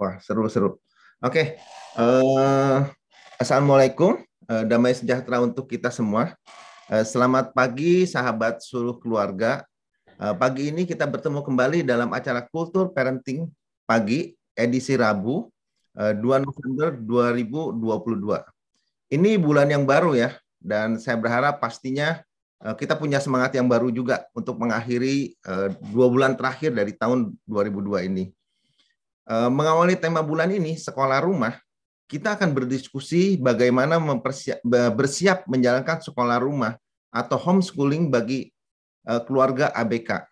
Wah, seru-seru. Oke, uh, Assalamualaikum, uh, damai sejahtera untuk kita semua. Uh, selamat pagi, sahabat seluruh keluarga. Uh, pagi ini kita bertemu kembali dalam acara Kultur Parenting Pagi, edisi Rabu, uh, 2 November 2022. Ini bulan yang baru ya, dan saya berharap pastinya kita punya semangat yang baru juga untuk mengakhiri dua bulan terakhir dari tahun 2002 ini. Eh, mengawali tema bulan ini, sekolah rumah, kita akan berdiskusi bagaimana bersiap menjalankan sekolah rumah atau homeschooling bagi eh, keluarga ABK.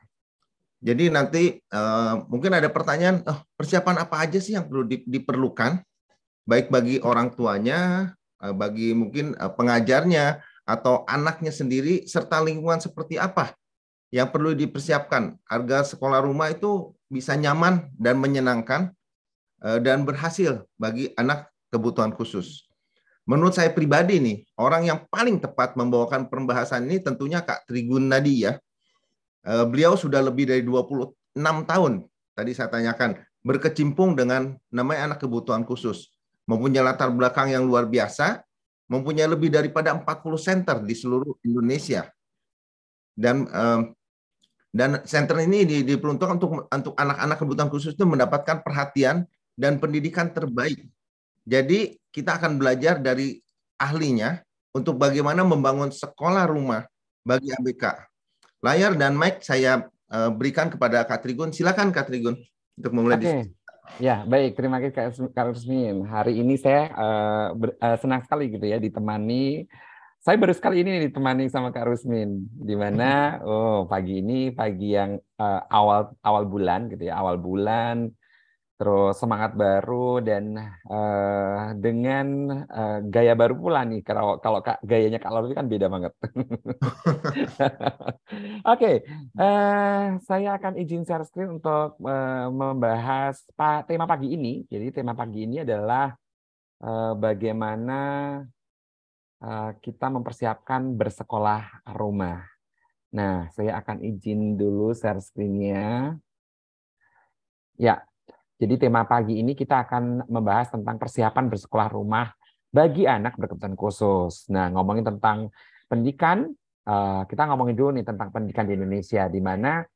Jadi nanti eh, mungkin ada pertanyaan, oh, persiapan apa aja sih yang perlu diperlukan, baik bagi orang tuanya, bagi mungkin pengajarnya, atau anaknya sendiri, serta lingkungan seperti apa yang perlu dipersiapkan agar sekolah rumah itu bisa nyaman dan menyenangkan eh, dan berhasil bagi anak kebutuhan khusus. Menurut saya pribadi nih, orang yang paling tepat membawakan pembahasan ini tentunya Kak Trigun Nadi ya. Eh, beliau sudah lebih dari 26 tahun, tadi saya tanyakan, berkecimpung dengan namanya anak kebutuhan khusus. Mempunyai latar belakang yang luar biasa, mempunyai lebih daripada 40 center di seluruh Indonesia. Dan dan center ini diperuntukkan untuk untuk anak-anak kebutuhan khusus itu mendapatkan perhatian dan pendidikan terbaik. Jadi kita akan belajar dari ahlinya untuk bagaimana membangun sekolah rumah bagi ABK. Layar dan mic saya uh, berikan kepada Kak Trigun. Silakan Kak Trigun untuk memulai okay. diskusi. Ya, baik. Terima kasih Kak Rusmin. Hari ini saya uh, ber, uh, senang sekali gitu ya ditemani saya baru sekali ini ditemani sama Kak Rusmin, di mana oh pagi ini pagi yang uh, awal awal bulan gitu ya, awal bulan, terus semangat baru dan uh, dengan uh, gaya baru pula nih. Kalau kalau kak, gayanya Kak Lalu kan beda banget. Oke, okay. uh, saya akan izin share screen untuk uh, membahas tema pagi ini. Jadi tema pagi ini adalah uh, bagaimana kita mempersiapkan bersekolah rumah. Nah, saya akan izin dulu share screen-nya. Ya, jadi tema pagi ini kita akan membahas tentang persiapan bersekolah rumah bagi anak berkebutuhan khusus. Nah, ngomongin tentang pendidikan, eh, kita ngomongin dulu nih tentang pendidikan di Indonesia, di mana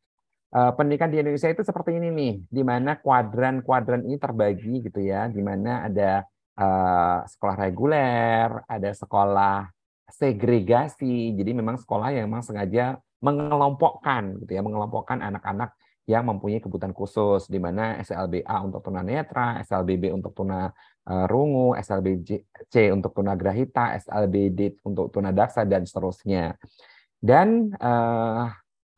eh, pendidikan di Indonesia itu seperti ini nih, di mana kuadran-kuadran ini terbagi gitu ya, di mana ada Eh, sekolah reguler, ada sekolah segregasi. Jadi memang sekolah yang memang sengaja mengelompokkan gitu ya, mengelompokkan anak-anak yang mempunyai kebutuhan khusus di mana SLBA untuk tunanetra, SLBB untuk tuna uh, rungu, SLBC untuk tunagrahita, SLBD untuk tunadaksa dan seterusnya. Dan uh,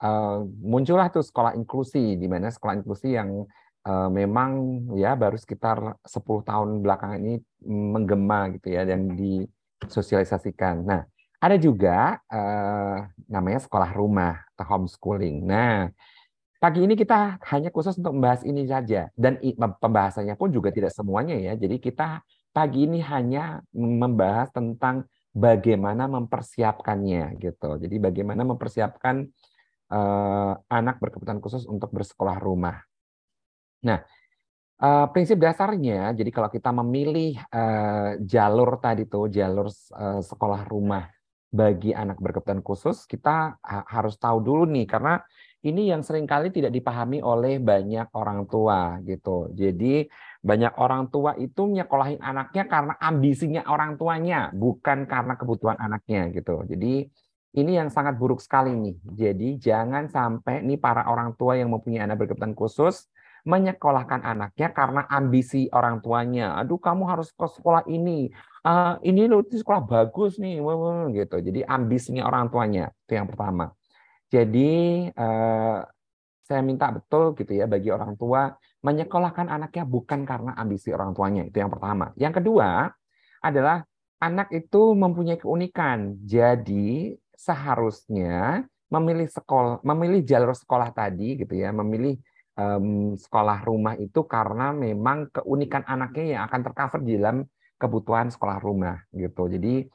uh, muncullah tuh sekolah inklusi di mana sekolah inklusi yang uh, memang ya baru sekitar 10 tahun belakangan ini menggema gitu ya dan disosialisasikan. Nah, ada juga uh, namanya sekolah rumah atau homeschooling. Nah, pagi ini kita hanya khusus untuk membahas ini saja dan pembahasannya pun juga tidak semuanya ya. Jadi kita pagi ini hanya membahas tentang bagaimana mempersiapkannya gitu. Jadi bagaimana mempersiapkan uh, anak berkebutuhan khusus untuk bersekolah rumah. Nah, uh, prinsip dasarnya, jadi kalau kita memilih uh, jalur tadi tuh, jalur uh, sekolah rumah bagi anak berkebutuhan khusus, kita ha harus tahu dulu nih, karena ini yang sering kali tidak dipahami oleh banyak orang tua gitu. Jadi banyak orang tua itu nyekolahin anaknya karena ambisinya orang tuanya, bukan karena kebutuhan anaknya gitu. Jadi ini yang sangat buruk sekali nih. Jadi jangan sampai nih para orang tua yang mempunyai anak berkebutuhan khusus menyekolahkan anaknya karena ambisi orang tuanya. Aduh, kamu harus ke sekolah ini. Uh, ini loh itu sekolah bagus nih, gitu. Jadi ambisinya orang tuanya itu yang pertama. Jadi uh, saya minta betul gitu ya bagi orang tua menyekolahkan anaknya bukan karena ambisi orang tuanya itu yang pertama. Yang kedua adalah anak itu mempunyai keunikan. Jadi seharusnya memilih sekolah, memilih jalur sekolah tadi gitu ya, memilih um, sekolah rumah itu karena memang keunikan anaknya yang akan tercover di dalam kebutuhan sekolah rumah gitu. Jadi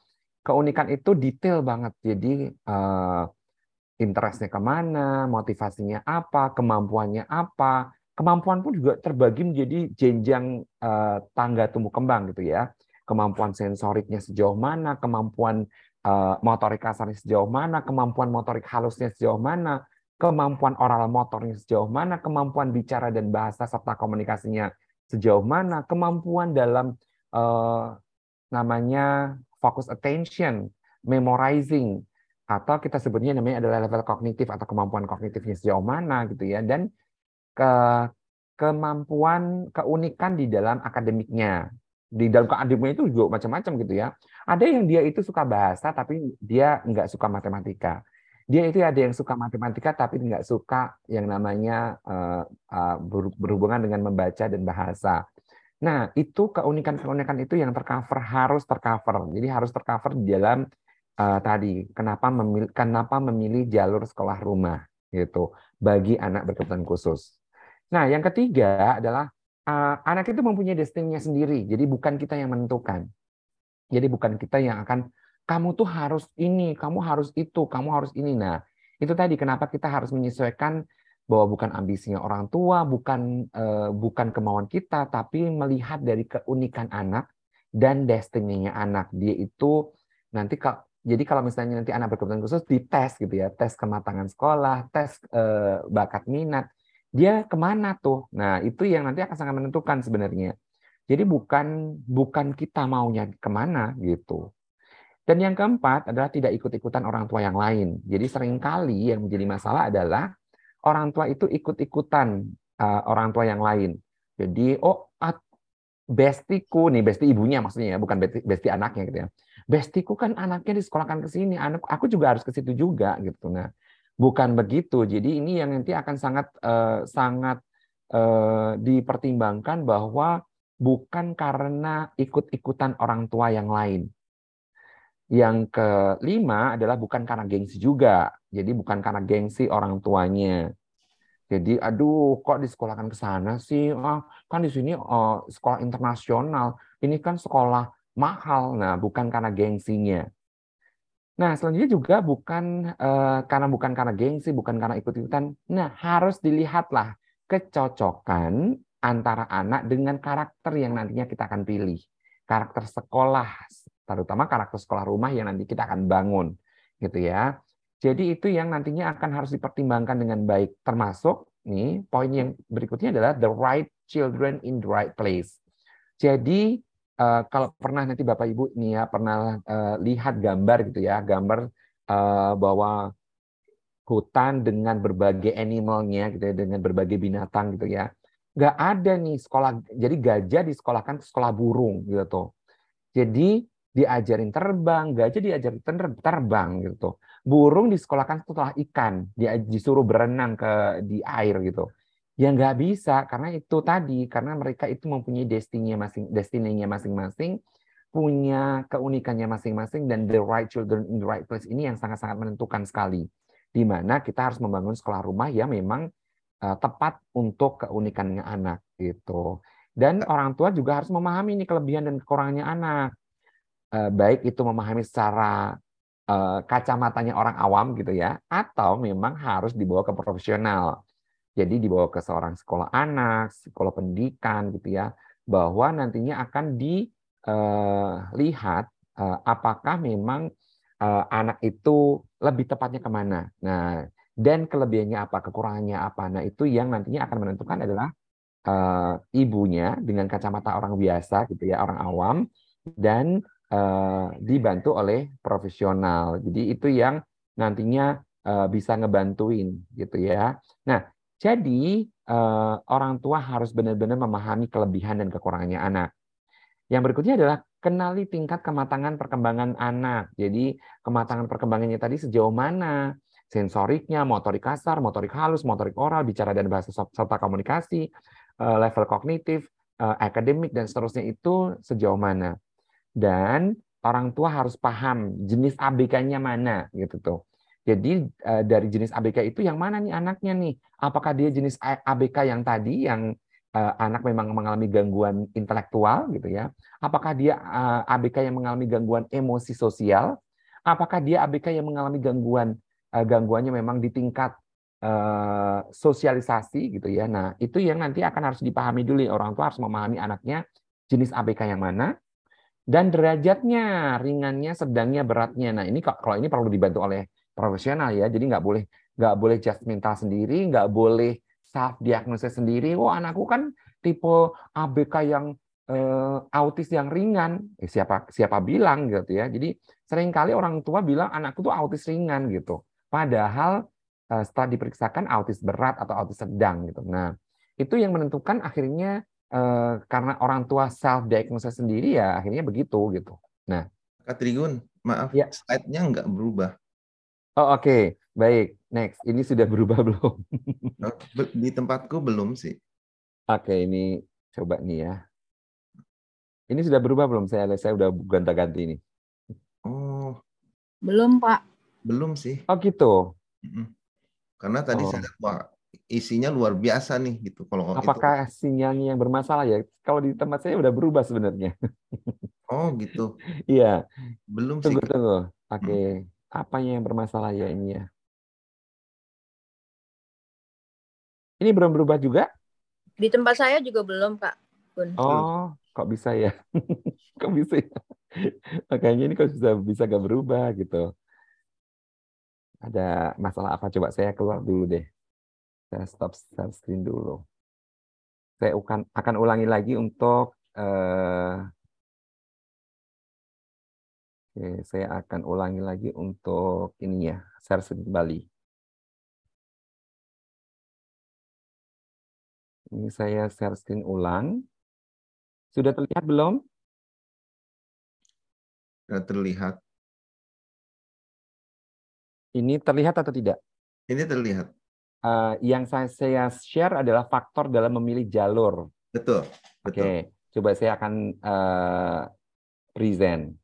keunikan itu detail banget. Jadi uh, interestnya ke mana, motivasinya apa, kemampuannya apa, kemampuan pun juga terbagi menjadi jenjang uh, tangga tumbuh kembang gitu ya. Kemampuan sensoriknya sejauh mana, kemampuan uh, motorik kasarnya sejauh mana, kemampuan motorik halusnya sejauh mana, kemampuan oral motornya sejauh mana, kemampuan bicara dan bahasa serta komunikasinya sejauh mana, kemampuan dalam uh, namanya focus attention, memorizing, atau kita sebutnya namanya adalah level kognitif atau kemampuan kognitifnya sejauh mana gitu ya, dan ke kemampuan keunikan di dalam akademiknya. Di dalam akademiknya itu juga macam-macam gitu ya. Ada yang dia itu suka bahasa tapi dia nggak suka matematika. Dia itu ada yang suka matematika tapi nggak suka yang namanya uh, uh, berhubungan dengan membaca dan bahasa. Nah, itu keunikan-keunikan itu yang tercover harus tercover. Jadi harus tercover di dalam uh, tadi kenapa memilih kenapa memilih jalur sekolah rumah gitu bagi anak berkebutuhan khusus. Nah, yang ketiga adalah uh, anak itu mempunyai destininya sendiri. Jadi bukan kita yang menentukan. Jadi bukan kita yang akan kamu tuh harus ini, kamu harus itu, kamu harus ini. Nah, itu tadi kenapa kita harus menyesuaikan bahwa bukan ambisinya orang tua, bukan uh, bukan kemauan kita, tapi melihat dari keunikan anak dan destininya anak. Dia itu nanti jadi kalau misalnya nanti anak berkebutuhan khusus dites gitu ya, tes kematangan sekolah, tes uh, bakat minat, dia ke mana tuh? Nah, itu yang nanti akan sangat menentukan sebenarnya. Jadi bukan bukan kita maunya ke mana gitu. Dan yang keempat adalah tidak ikut-ikutan orang tua yang lain. Jadi sering kali yang menjadi masalah adalah orang tua itu ikut-ikutan uh, orang tua yang lain. Jadi oh bestiku nih, besti ibunya maksudnya ya, bukan besti, besti anaknya gitu ya. Bestiku kan anaknya disekolahkan ke sini, anak aku juga harus ke situ juga gitu. Nah, bukan begitu. Jadi ini yang nanti akan sangat uh, sangat uh, dipertimbangkan bahwa bukan karena ikut-ikutan orang tua yang lain. Yang kelima adalah bukan karena gengsi juga. Jadi bukan karena gengsi orang tuanya. Jadi aduh kok disekolahkan ke sana sih? Ah, kan di sini oh, sekolah internasional. Ini kan sekolah mahal. Nah, bukan karena gengsinya. Nah, selanjutnya juga bukan uh, karena bukan karena gengsi, bukan karena ikut-ikutan. Nah, harus dilihatlah kecocokan antara anak dengan karakter yang nantinya kita akan pilih. Karakter sekolah, terutama karakter sekolah rumah yang nanti kita akan bangun, gitu ya. Jadi itu yang nantinya akan harus dipertimbangkan dengan baik. Termasuk nih poin yang berikutnya adalah the right children in the right place. Jadi uh, kalau pernah nanti Bapak Ibu nih ya pernah uh, lihat gambar gitu ya, gambar uh, bahwa hutan dengan berbagai animalnya gitu ya, dengan berbagai binatang gitu ya. Nggak ada nih sekolah, jadi gajah disekolahkan ke sekolah burung gitu tuh. Jadi diajarin terbang, gajah diajarin terbang gitu. Burung disekolahkan setelah ikan, dia disuruh berenang ke di air gitu. Ya nggak bisa karena itu tadi karena mereka itu mempunyai destininya masing destininya masing-masing, punya keunikannya masing-masing dan the right children in the right place ini yang sangat-sangat menentukan sekali. Di mana kita harus membangun sekolah rumah yang memang uh, tepat untuk keunikannya anak gitu. Dan orang tua juga harus memahami ini kelebihan dan kekurangannya anak. Uh, baik itu memahami secara uh, kacamatanya orang awam gitu ya, atau memang harus dibawa ke profesional jadi dibawa ke seorang sekolah anak, sekolah pendidikan gitu ya, bahwa nantinya akan dilihat eh, eh, apakah memang anak itu lebih tepatnya ke mana. Nah, dan kelebihannya apa, kekurangannya apa. Nah, itu yang nantinya akan menentukan adalah ibunya dengan kacamata orang biasa gitu ya, orang awam dan dibantu oleh profesional. Jadi itu yang nantinya uh, bisa ngebantuin gitu ya. Nah, jadi uh, orang tua harus benar-benar memahami kelebihan dan kekurangannya anak. Yang berikutnya adalah kenali tingkat kematangan perkembangan anak. Jadi kematangan perkembangannya tadi sejauh mana, sensoriknya, motorik kasar, motorik halus, motorik oral, bicara dan bahasa serta komunikasi, eh, level kognitif, eh, akademik dan seterusnya itu sejauh mana. Dan orang tua harus paham jenis ABK-nya mana gitu tuh. Jadi uh, dari jenis ABK itu yang mana nih anaknya nih? Apakah dia jenis ABK yang tadi yang uh, anak memang mengalami gangguan intelektual gitu ya? Apakah dia eh, ABK yang mengalami gangguan emosi sosial? Apakah dia ABK yang mengalami gangguan gangguannya memang di tingkat sosialisasi gitu ya. Nah, itu yang nanti akan harus dipahami dulu orang tua harus memahami anaknya jenis ABK yang mana dan derajatnya, ringannya, sedangnya, beratnya. Nah, ini kalau ini perlu dibantu oleh profesional ya. Jadi nggak boleh nggak boleh judgmental sendiri, nggak boleh self diagnosis sendiri. Wah, anakku kan tipe ABK yang uh, autis yang ringan. Eh, siapa siapa bilang gitu ya. Jadi sering kali orang tua bilang anakku tuh autis ringan gitu. Padahal uh, setelah diperiksakan autis berat atau autis sedang gitu. Nah, itu yang menentukan akhirnya uh, karena orang tua self diagnosis sendiri ya akhirnya begitu gitu. Nah, Kak Trigun, maaf ya. slide-nya nggak berubah. Oh oke, okay. baik. Next, ini sudah berubah belum? Oh, di tempatku belum sih. Oke, okay, ini coba nih ya. Ini sudah berubah belum? Saya saya udah gonta-ganti ini. Oh. Belum, Pak. Belum sih. Oh, gitu. Karena tadi oh. saya wah, isinya luar biasa nih gitu kalau Apakah itu... sinyalnya yang bermasalah ya? Kalau di tempat saya udah berubah sebenarnya. Oh, gitu. Iya. Belum tunggu, sih. Tunggu, Oke. Okay. Hmm. Apa yang bermasalah ya ini ya? Ini belum berubah juga? Di tempat saya juga belum, Kak. Bun. Oh, kok bisa ya? kok bisa ya? Makanya ini kok bisa bisa gak berubah gitu. Ada masalah apa? Coba saya keluar dulu deh. Saya stop share screen dulu. Saya akan akan ulangi lagi untuk uh, Oke, saya akan ulangi lagi untuk ini ya, share screen kembali. Ini saya share screen ulang. Sudah terlihat belum? Sudah terlihat. Ini terlihat atau tidak? Ini terlihat. Uh, yang saya, saya share adalah faktor dalam memilih jalur. Betul. Oke, coba saya akan uh, present.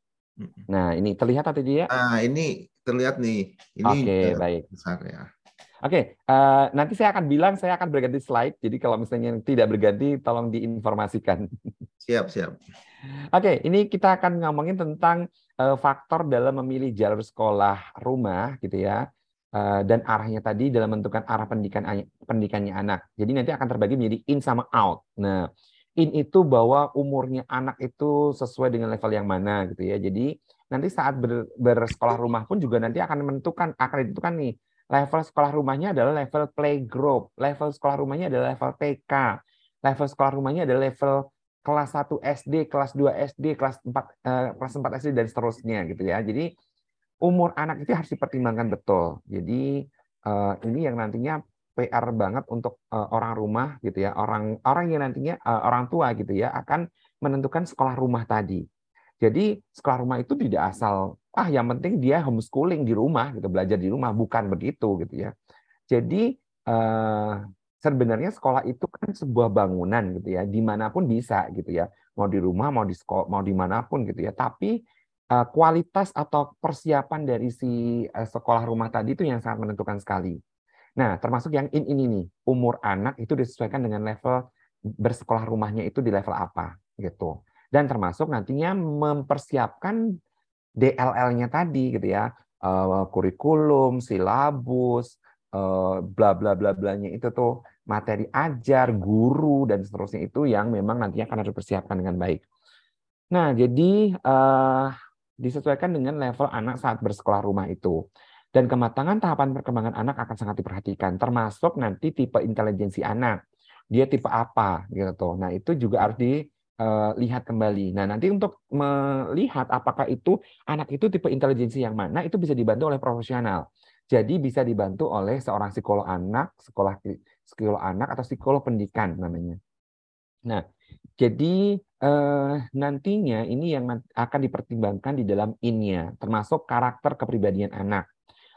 Nah, ini terlihat atau tidak? Ah, ini terlihat nih. Ini Oke, okay, baik. Besar ya. Oke, okay, uh, eh, nanti saya akan bilang saya akan berganti slide. Jadi kalau misalnya tidak berganti, tolong diinformasikan. Siap, siap. Oke, okay, ini kita akan ngomongin tentang uh, faktor dalam memilih jalur sekolah rumah, gitu ya, dan arahnya tadi dalam menentukan arah pendidikan pendidikannya anak. Jadi nanti akan terbagi menjadi in sama out. Nah, in itu bahwa umurnya anak itu sesuai dengan level yang mana, gitu ya. Jadi nanti saat ber, bersekolah rumah pun juga nanti akan menentukan akan ditentukan nih Level sekolah rumahnya adalah level playgroup, level sekolah rumahnya adalah level TK, level sekolah rumahnya adalah level kelas 1 SD, kelas 2 SD, kelas 4 eh, kelas 4 SD dan seterusnya gitu ya. Jadi umur anak itu harus dipertimbangkan betul. Jadi eh, ini yang nantinya PR banget untuk eh, orang rumah gitu ya, orang orang yang nantinya eh, orang tua gitu ya akan menentukan sekolah rumah tadi. Jadi sekolah rumah itu tidak asal ah yang penting dia homeschooling di rumah gitu belajar di rumah bukan begitu gitu ya. Jadi eh, sebenarnya sekolah itu kan sebuah bangunan gitu ya di mana pun bisa gitu ya mau di rumah mau di sekolah mau di mana pun gitu ya tapi eh, kualitas atau persiapan dari si eh, sekolah rumah tadi itu yang sangat menentukan sekali. Nah termasuk yang in ini nih umur anak itu disesuaikan dengan level bersekolah rumahnya itu di level apa gitu. Dan termasuk nantinya mempersiapkan DLL-nya tadi gitu ya. Uh, kurikulum silabus uh, bla bla bla blanya itu tuh materi ajar guru dan seterusnya itu yang memang nantinya akan harus dipersiapkan dengan baik. Nah jadi uh, disesuaikan dengan level anak saat bersekolah rumah itu dan kematangan tahapan perkembangan anak akan sangat diperhatikan termasuk nanti tipe intelijensi anak dia tipe apa gitu nah itu juga harus di uh, lihat kembali. Nah, nanti untuk melihat apakah itu anak itu tipe intelijensi yang mana, itu bisa dibantu oleh profesional. Jadi bisa dibantu oleh seorang psikolog anak, sekolah psikolog anak atau psikolog pendidikan namanya. Nah, jadi eh, nantinya ini yang akan dipertimbangkan di dalam innya, termasuk karakter kepribadian anak.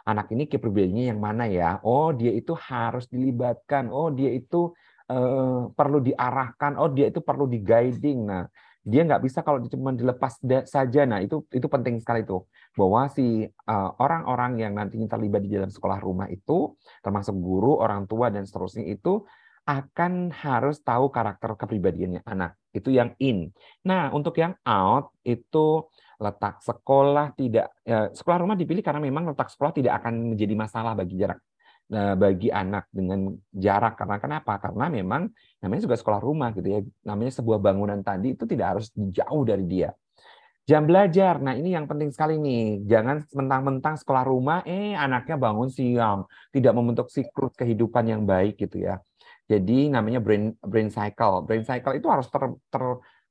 Anak ini kepribadiannya yang mana ya? Oh, dia itu harus dilibatkan. Oh, dia itu Eh, perlu diarahkan, oh dia itu perlu di guiding. Nah, dia nggak bisa kalau cuma dilepas saja. Nah, itu itu penting sekali tuh bahwa si eh, orang-orang yang nantinya terlibat di dalam sekolah rumah itu, termasuk guru, orang tua dan seterusnya itu akan harus tahu karakter kepribadiannya anak. Itu yang in. Nah, untuk yang out itu letak sekolah tidak ya, sekolah rumah dipilih karena memang letak sekolah tidak akan menjadi masalah bagi jarak eh, bagi anak dengan jarak karena kenapa? Karena memang namanya juga sekolah rumah gitu ya. Namanya sebuah bangunan tadi itu tidak harus jauh dari dia. Jam belajar. Nah, ini yang penting sekali nih. Jangan mentang-mentang sekolah rumah eh anaknya bangun siang, tidak membentuk siklus kehidupan yang baik gitu ya. Jadi namanya brain brain cycle. Brain cycle itu harus ter, ter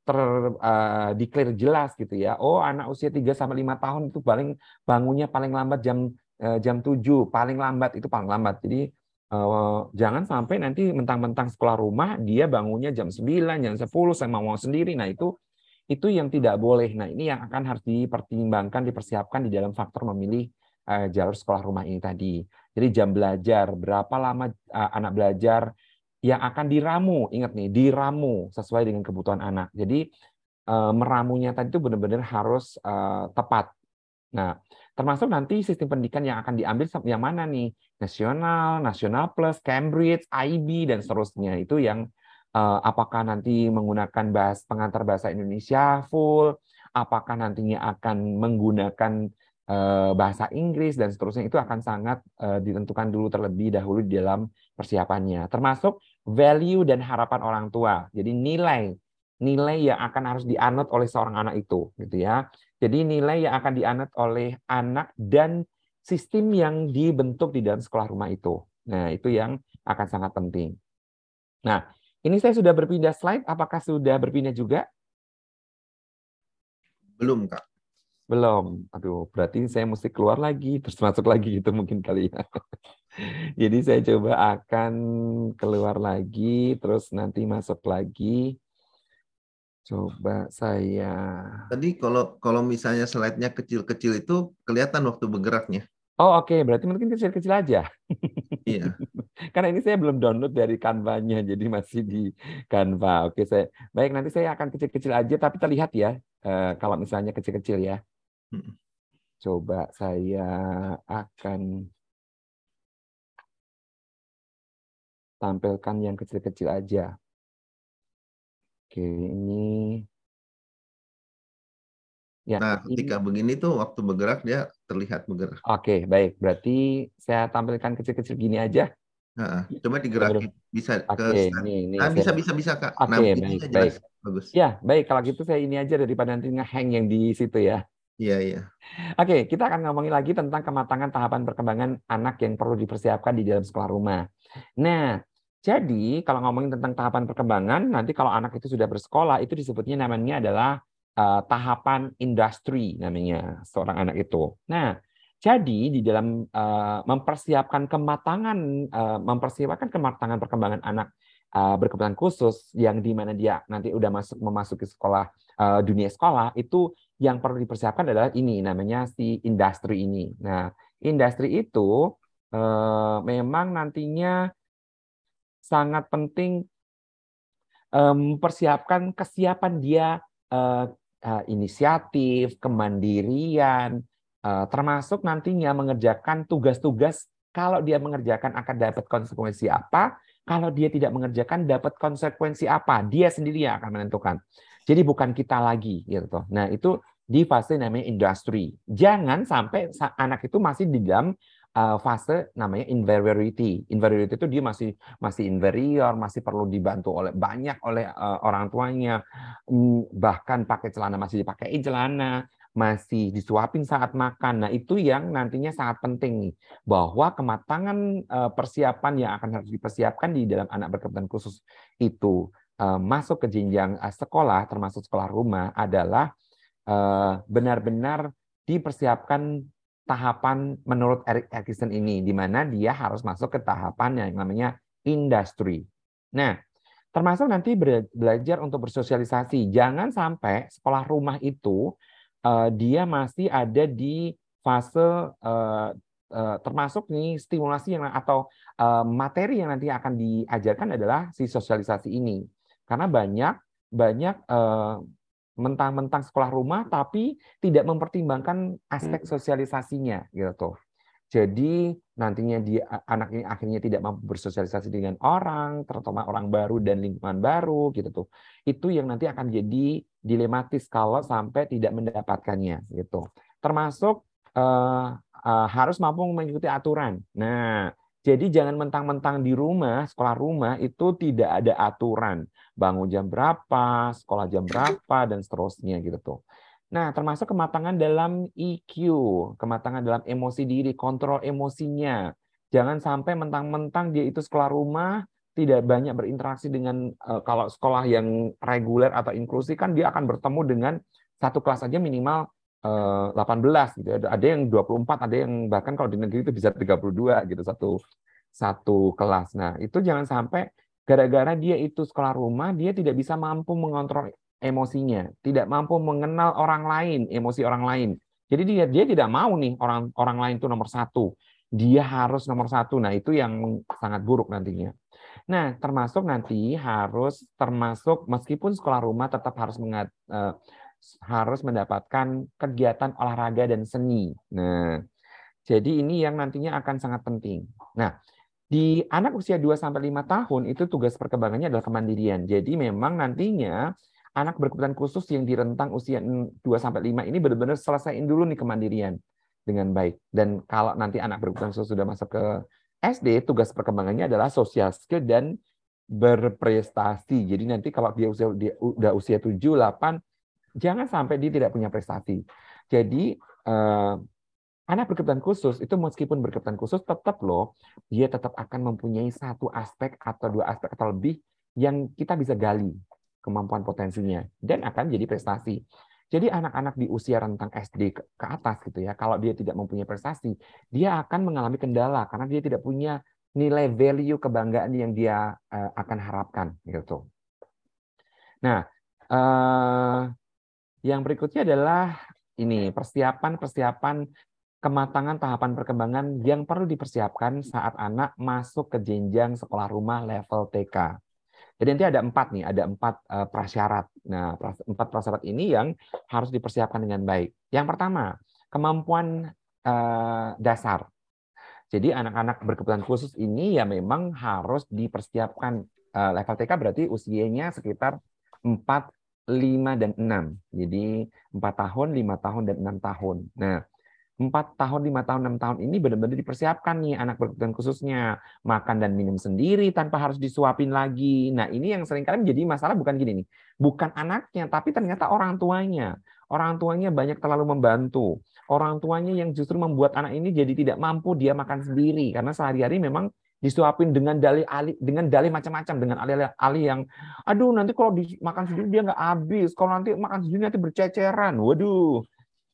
ter uh, declare jelas gitu ya. Oh, anak usia 3 sampai 5 tahun itu paling bangunnya paling lambat jam uh, jam 7, paling lambat itu paling lambat. Jadi uh, jangan sampai nanti mentang-mentang sekolah rumah dia bangunnya jam 9, jam 10 saya mau sendiri. Nah, itu itu yang tidak boleh. Nah, ini yang akan harus dipertimbangkan, dipersiapkan di dalam faktor memilih uh, jalur sekolah rumah ini tadi. Jadi jam belajar, berapa lama uh, anak belajar, yang akan diramu, ingat nih, diramu sesuai dengan kebutuhan anak. Jadi eh, meramunya tadi itu benar-benar harus eh, tepat. Nah, termasuk nanti sistem pendidikan yang akan diambil yang mana nih? Nasional, Nasional Plus, Cambridge, IB dan seterusnya. Itu yang eh, apakah nanti menggunakan bahas pengantar bahasa Indonesia full, apakah nantinya akan menggunakan bahasa Inggris dan seterusnya itu akan sangat ditentukan dulu terlebih dahulu di dalam persiapannya. Termasuk value dan harapan orang tua. Jadi nilai nilai yang akan harus dianut oleh seorang anak itu gitu ya. Jadi nilai yang akan dianut oleh anak dan sistem yang dibentuk di dalam sekolah rumah itu. Nah, itu yang akan sangat penting. Nah, ini saya sudah berpindah slide, apakah sudah berpindah juga? Belum, Kak. Belum. Aduh, berarti saya mesti keluar lagi terus masuk lagi gitu mungkin kali ya. Jadi saya coba akan keluar lagi, terus nanti masuk lagi. Coba saya. Tadi kalau kalau misalnya slide-nya kecil-kecil itu kelihatan waktu bergeraknya. Oh oke, okay. berarti mungkin kecil-kecil aja. Iya. Karena ini saya belum download dari Canva-nya, jadi masih di Canva. Oke, saya baik nanti saya akan kecil-kecil aja, tapi terlihat ya eh, kalau misalnya kecil-kecil ya. Coba saya akan tampilkan yang kecil-kecil aja. Oke, ini ya. Nah, ketika ini... begini tuh waktu bergerak dia terlihat bergerak. Oke, baik. Berarti saya tampilkan kecil-kecil gini aja. Nah, coba digerakin bisa Oke, ke ini, ini nah, bisa bisa bisa Kak. Oke, nah, baik, baik. Bagus. Ya, baik kalau gitu saya ini aja daripada nanti ngehang yang di situ ya. Iya, iya. Oke, kita akan ngomongin lagi tentang kematangan tahapan perkembangan anak yang perlu dipersiapkan di dalam sekolah rumah. Nah, jadi kalau ngomongin tentang tahapan perkembangan, nanti kalau anak itu sudah bersekolah, itu disebutnya namanya adalah uh, tahapan industri namanya seorang anak itu. Nah, jadi di dalam uh, mempersiapkan kematangan, uh, mempersiapkan kematangan perkembangan anak uh, berkebutuhan khusus yang di mana dia nanti udah masuk memasuki sekolah uh, dunia sekolah itu yang perlu dipersiapkan adalah ini namanya si industri ini. Nah, industri itu uh, memang nantinya sangat penting mempersiapkan kesiapan dia uh, uh, inisiatif, kemandirian, uh, termasuk nantinya mengerjakan tugas-tugas kalau dia mengerjakan akan dapat konsekuensi apa, kalau dia tidak mengerjakan dapat konsekuensi apa, dia sendiri yang akan menentukan. Jadi bukan kita lagi gitu. Nah, itu di fase namanya industri. Jangan sampai anak itu masih di dalam uh, fase namanya inferiority. Inferiority itu dia masih masih inferior, masih perlu dibantu oleh banyak oleh uh, orang tuanya, mm, bahkan pakai celana masih dipakai celana, masih disuapin saat makan. Nah, itu yang nantinya sangat penting nih, bahwa kematangan uh, persiapan yang akan harus dipersiapkan di dalam anak berkebutuhan khusus itu masuk ke jenjang uh, sekolah, termasuk sekolah rumah, adalah benar-benar dipersiapkan tahapan menurut Eric Atkinson ini, di mana dia harus masuk ke tahapan yang namanya industri. Nah, termasuk nanti belajar untuk bersosialisasi. Jangan sampai sekolah rumah itu dia masih ada di fase termasuk nih stimulasi yang atau materi yang nanti akan diajarkan adalah si sosialisasi ini. Karena banyak banyak uh, mentang-mentang sekolah rumah tapi tidak mempertimbangkan aspek hmm. sosialisasinya gitu. Jadi nantinya dia anak ini akhirnya tidak mampu bersosialisasi dengan orang, terutama orang baru dan lingkungan baru gitu tuh. Itu yang nanti akan jadi dilematis kalau sampai tidak mendapatkannya gitu. Termasuk uh, uh, harus mampu mengikuti aturan. Nah, Jadi jangan mentang-mentang di rumah, sekolah rumah itu tidak ada aturan. Bangun jam berapa, sekolah jam berapa, dan seterusnya gitu tuh. Nah, termasuk kematangan dalam EQ, kematangan dalam emosi diri, kontrol emosinya. Jangan sampai mentang-mentang dia itu sekolah rumah, tidak banyak berinteraksi dengan uh, kalau sekolah yang reguler atau inklusi kan dia akan bertemu dengan satu kelas aja minimal 18 eh, gitu ya. Ada yang 24, ada yang bahkan kalau di negeri itu bisa 32 gitu satu satu kelas. Nah, itu jangan sampai gara-gara dia itu sekolah rumah, dia tidak bisa mampu mengontrol emosinya, tidak mampu mengenal orang lain, emosi orang lain. Jadi dia dia tidak mau nih orang orang lain itu nomor satu. Dia harus nomor satu. Nah, itu yang sangat buruk nantinya. Nah, termasuk nanti harus termasuk meskipun sekolah rumah tetap harus mengat, uh, harus mendapatkan kegiatan olahraga dan seni. Nah, jadi ini yang nantinya akan sangat penting. Nah, di anak usia 2 sampai 5 tahun itu tugas perkembangannya adalah kemandirian. Jadi memang nantinya anak berkebutuhan khusus yang di rentang usia 2 sampai 5 ini benar-benar selesaiin dulu nih kemandirian dengan baik. Dan kalau nanti anak berkebutuhan khusus sudah masuk ke SD, tugas perkembangannya adalah social skill dan berprestasi. Jadi nanti kalau dia usia dia udah usia 7, 8 jangan sampai dia tidak punya prestasi. Jadi eh, anak berkebutuhan khusus itu meskipun berkebutuhan khusus tetap loh dia tetap akan mempunyai satu aspek atau dua aspek atau lebih yang kita bisa gali kemampuan potensinya dan akan jadi prestasi. Jadi anak-anak di usia rentang SD ke atas gitu ya, kalau dia tidak mempunyai prestasi, dia akan mengalami kendala karena dia tidak punya nilai value kebanggaan yang dia uh, akan harapkan gitu. Nah, uh, yang berikutnya adalah ini persiapan-persiapan kematangan tahapan perkembangan yang perlu dipersiapkan saat anak masuk ke jenjang sekolah rumah level TK. Jadi nanti ada empat nih, ada empat uh, prasyarat. Nah, empat prasyarat ini yang harus dipersiapkan dengan baik. Yang pertama, kemampuan uh, dasar. Jadi anak-anak berkebutuhan khusus ini ya memang harus dipersiapkan uh, level TK berarti usianya sekitar 4 5 dan 6. Jadi 4 tahun, 5 tahun, dan 6 tahun. Nah, 4 tahun, 5 tahun, 6 tahun ini benar-benar dipersiapkan nih anak berkebutuhan khususnya. Makan dan minum sendiri tanpa harus disuapin lagi. Nah, ini yang sering kali menjadi masalah bukan gini nih. Bukan anaknya, tapi ternyata orang tuanya. Orang tuanya banyak terlalu membantu. Orang tuanya yang justru membuat anak ini jadi tidak mampu dia makan sendiri. Karena sehari-hari memang disuapin dengan dalih alih dengan dalih macam-macam dengan alih-alih yang aduh nanti kalau dimakan sendiri dia nggak habis kalau nanti makan sendiri nanti berceceran waduh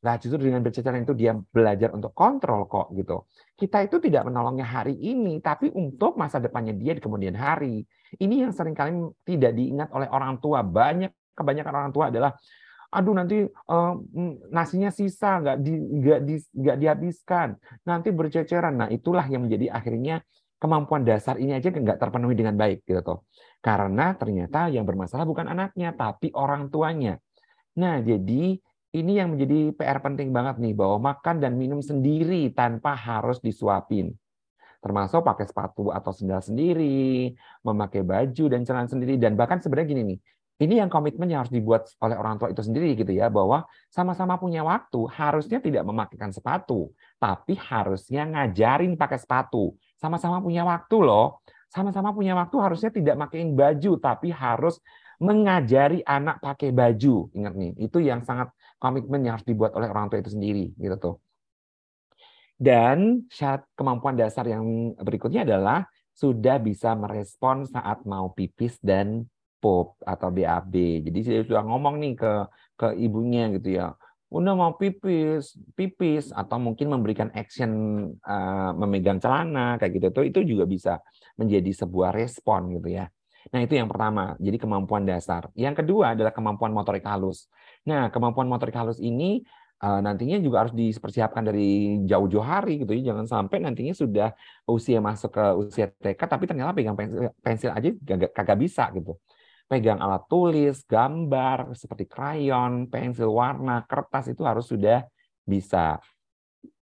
nah justru dengan berceceran itu dia belajar untuk kontrol kok gitu. Kita itu tidak menolongnya hari ini tapi untuk masa depannya dia di kemudian hari. Ini yang sering kali tidak diingat oleh orang tua. Banyak kebanyakan orang tua adalah aduh nanti uh, nasinya sisa nggak di nggak di, nggak dihabiskan. Nanti berceceran. Nah itulah yang menjadi akhirnya kemampuan dasar ini aja nggak terpenuhi dengan baik gitu toh. Karena ternyata yang bermasalah bukan anaknya tapi orang tuanya. Nah, jadi ini yang menjadi PR penting banget nih bahwa makan dan minum sendiri tanpa harus disuapin. Termasuk pakai sepatu atau sendal sendiri, memakai baju dan celana sendiri dan bahkan sebenarnya gini nih, ini yang komitmen yang harus dibuat oleh orang tua itu sendiri gitu ya bahwa sama-sama punya waktu harusnya tidak memakaikan sepatu tapi harusnya ngajarin pakai sepatu sama-sama punya waktu loh. Sama-sama punya waktu harusnya tidak makein baju, tapi harus mengajari anak pakai baju. Ingat nih, itu yang sangat komitmen yang harus dibuat oleh orang tua itu sendiri, gitu tuh. Dan syarat kemampuan dasar yang berikutnya adalah sudah bisa merespon saat mau pipis dan pop atau BAB. Jadi saya sudah ngomong nih ke ke ibunya gitu ya udah mau pipis, pipis atau mungkin memberikan action uh, memegang celana kayak gitu tuh itu juga bisa menjadi sebuah respon gitu ya. Nah, itu yang pertama. Jadi kemampuan dasar. Yang kedua adalah kemampuan motorik halus. Nah, kemampuan motorik halus ini uh, nantinya juga harus dipersiapkan dari jauh-jauh hari gitu ya. Jangan sampai nantinya sudah usia masuk ke usia TK tapi ternyata pegang pensil, pensil aja kagak bisa gitu pegang alat tulis, gambar seperti krayon, pensil warna, kertas itu harus sudah bisa.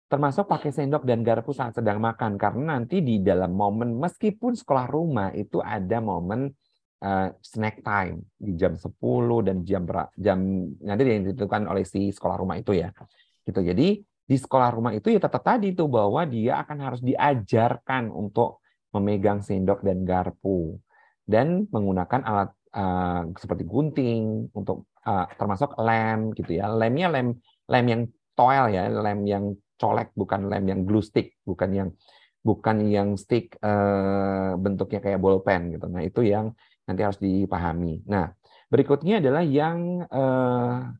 Termasuk pakai sendok dan garpu saat sedang makan karena nanti di dalam momen meskipun sekolah rumah itu ada momen uh, snack time di jam 10 dan jam jam nanti yang ditentukan oleh si sekolah rumah itu ya. Gitu. Jadi di sekolah rumah itu ya tetap tadi tuh bahwa dia akan harus diajarkan untuk memegang sendok dan garpu dan menggunakan alat uh, seperti gunting untuk uh, termasuk lem gitu ya. Lemnya lem lem yang toel ya, lem yang colek bukan lem yang glue stick, bukan yang bukan yang stick uh, bentuknya kayak bolpen gitu. Nah, itu yang nanti harus dipahami. Nah, berikutnya adalah yang uh,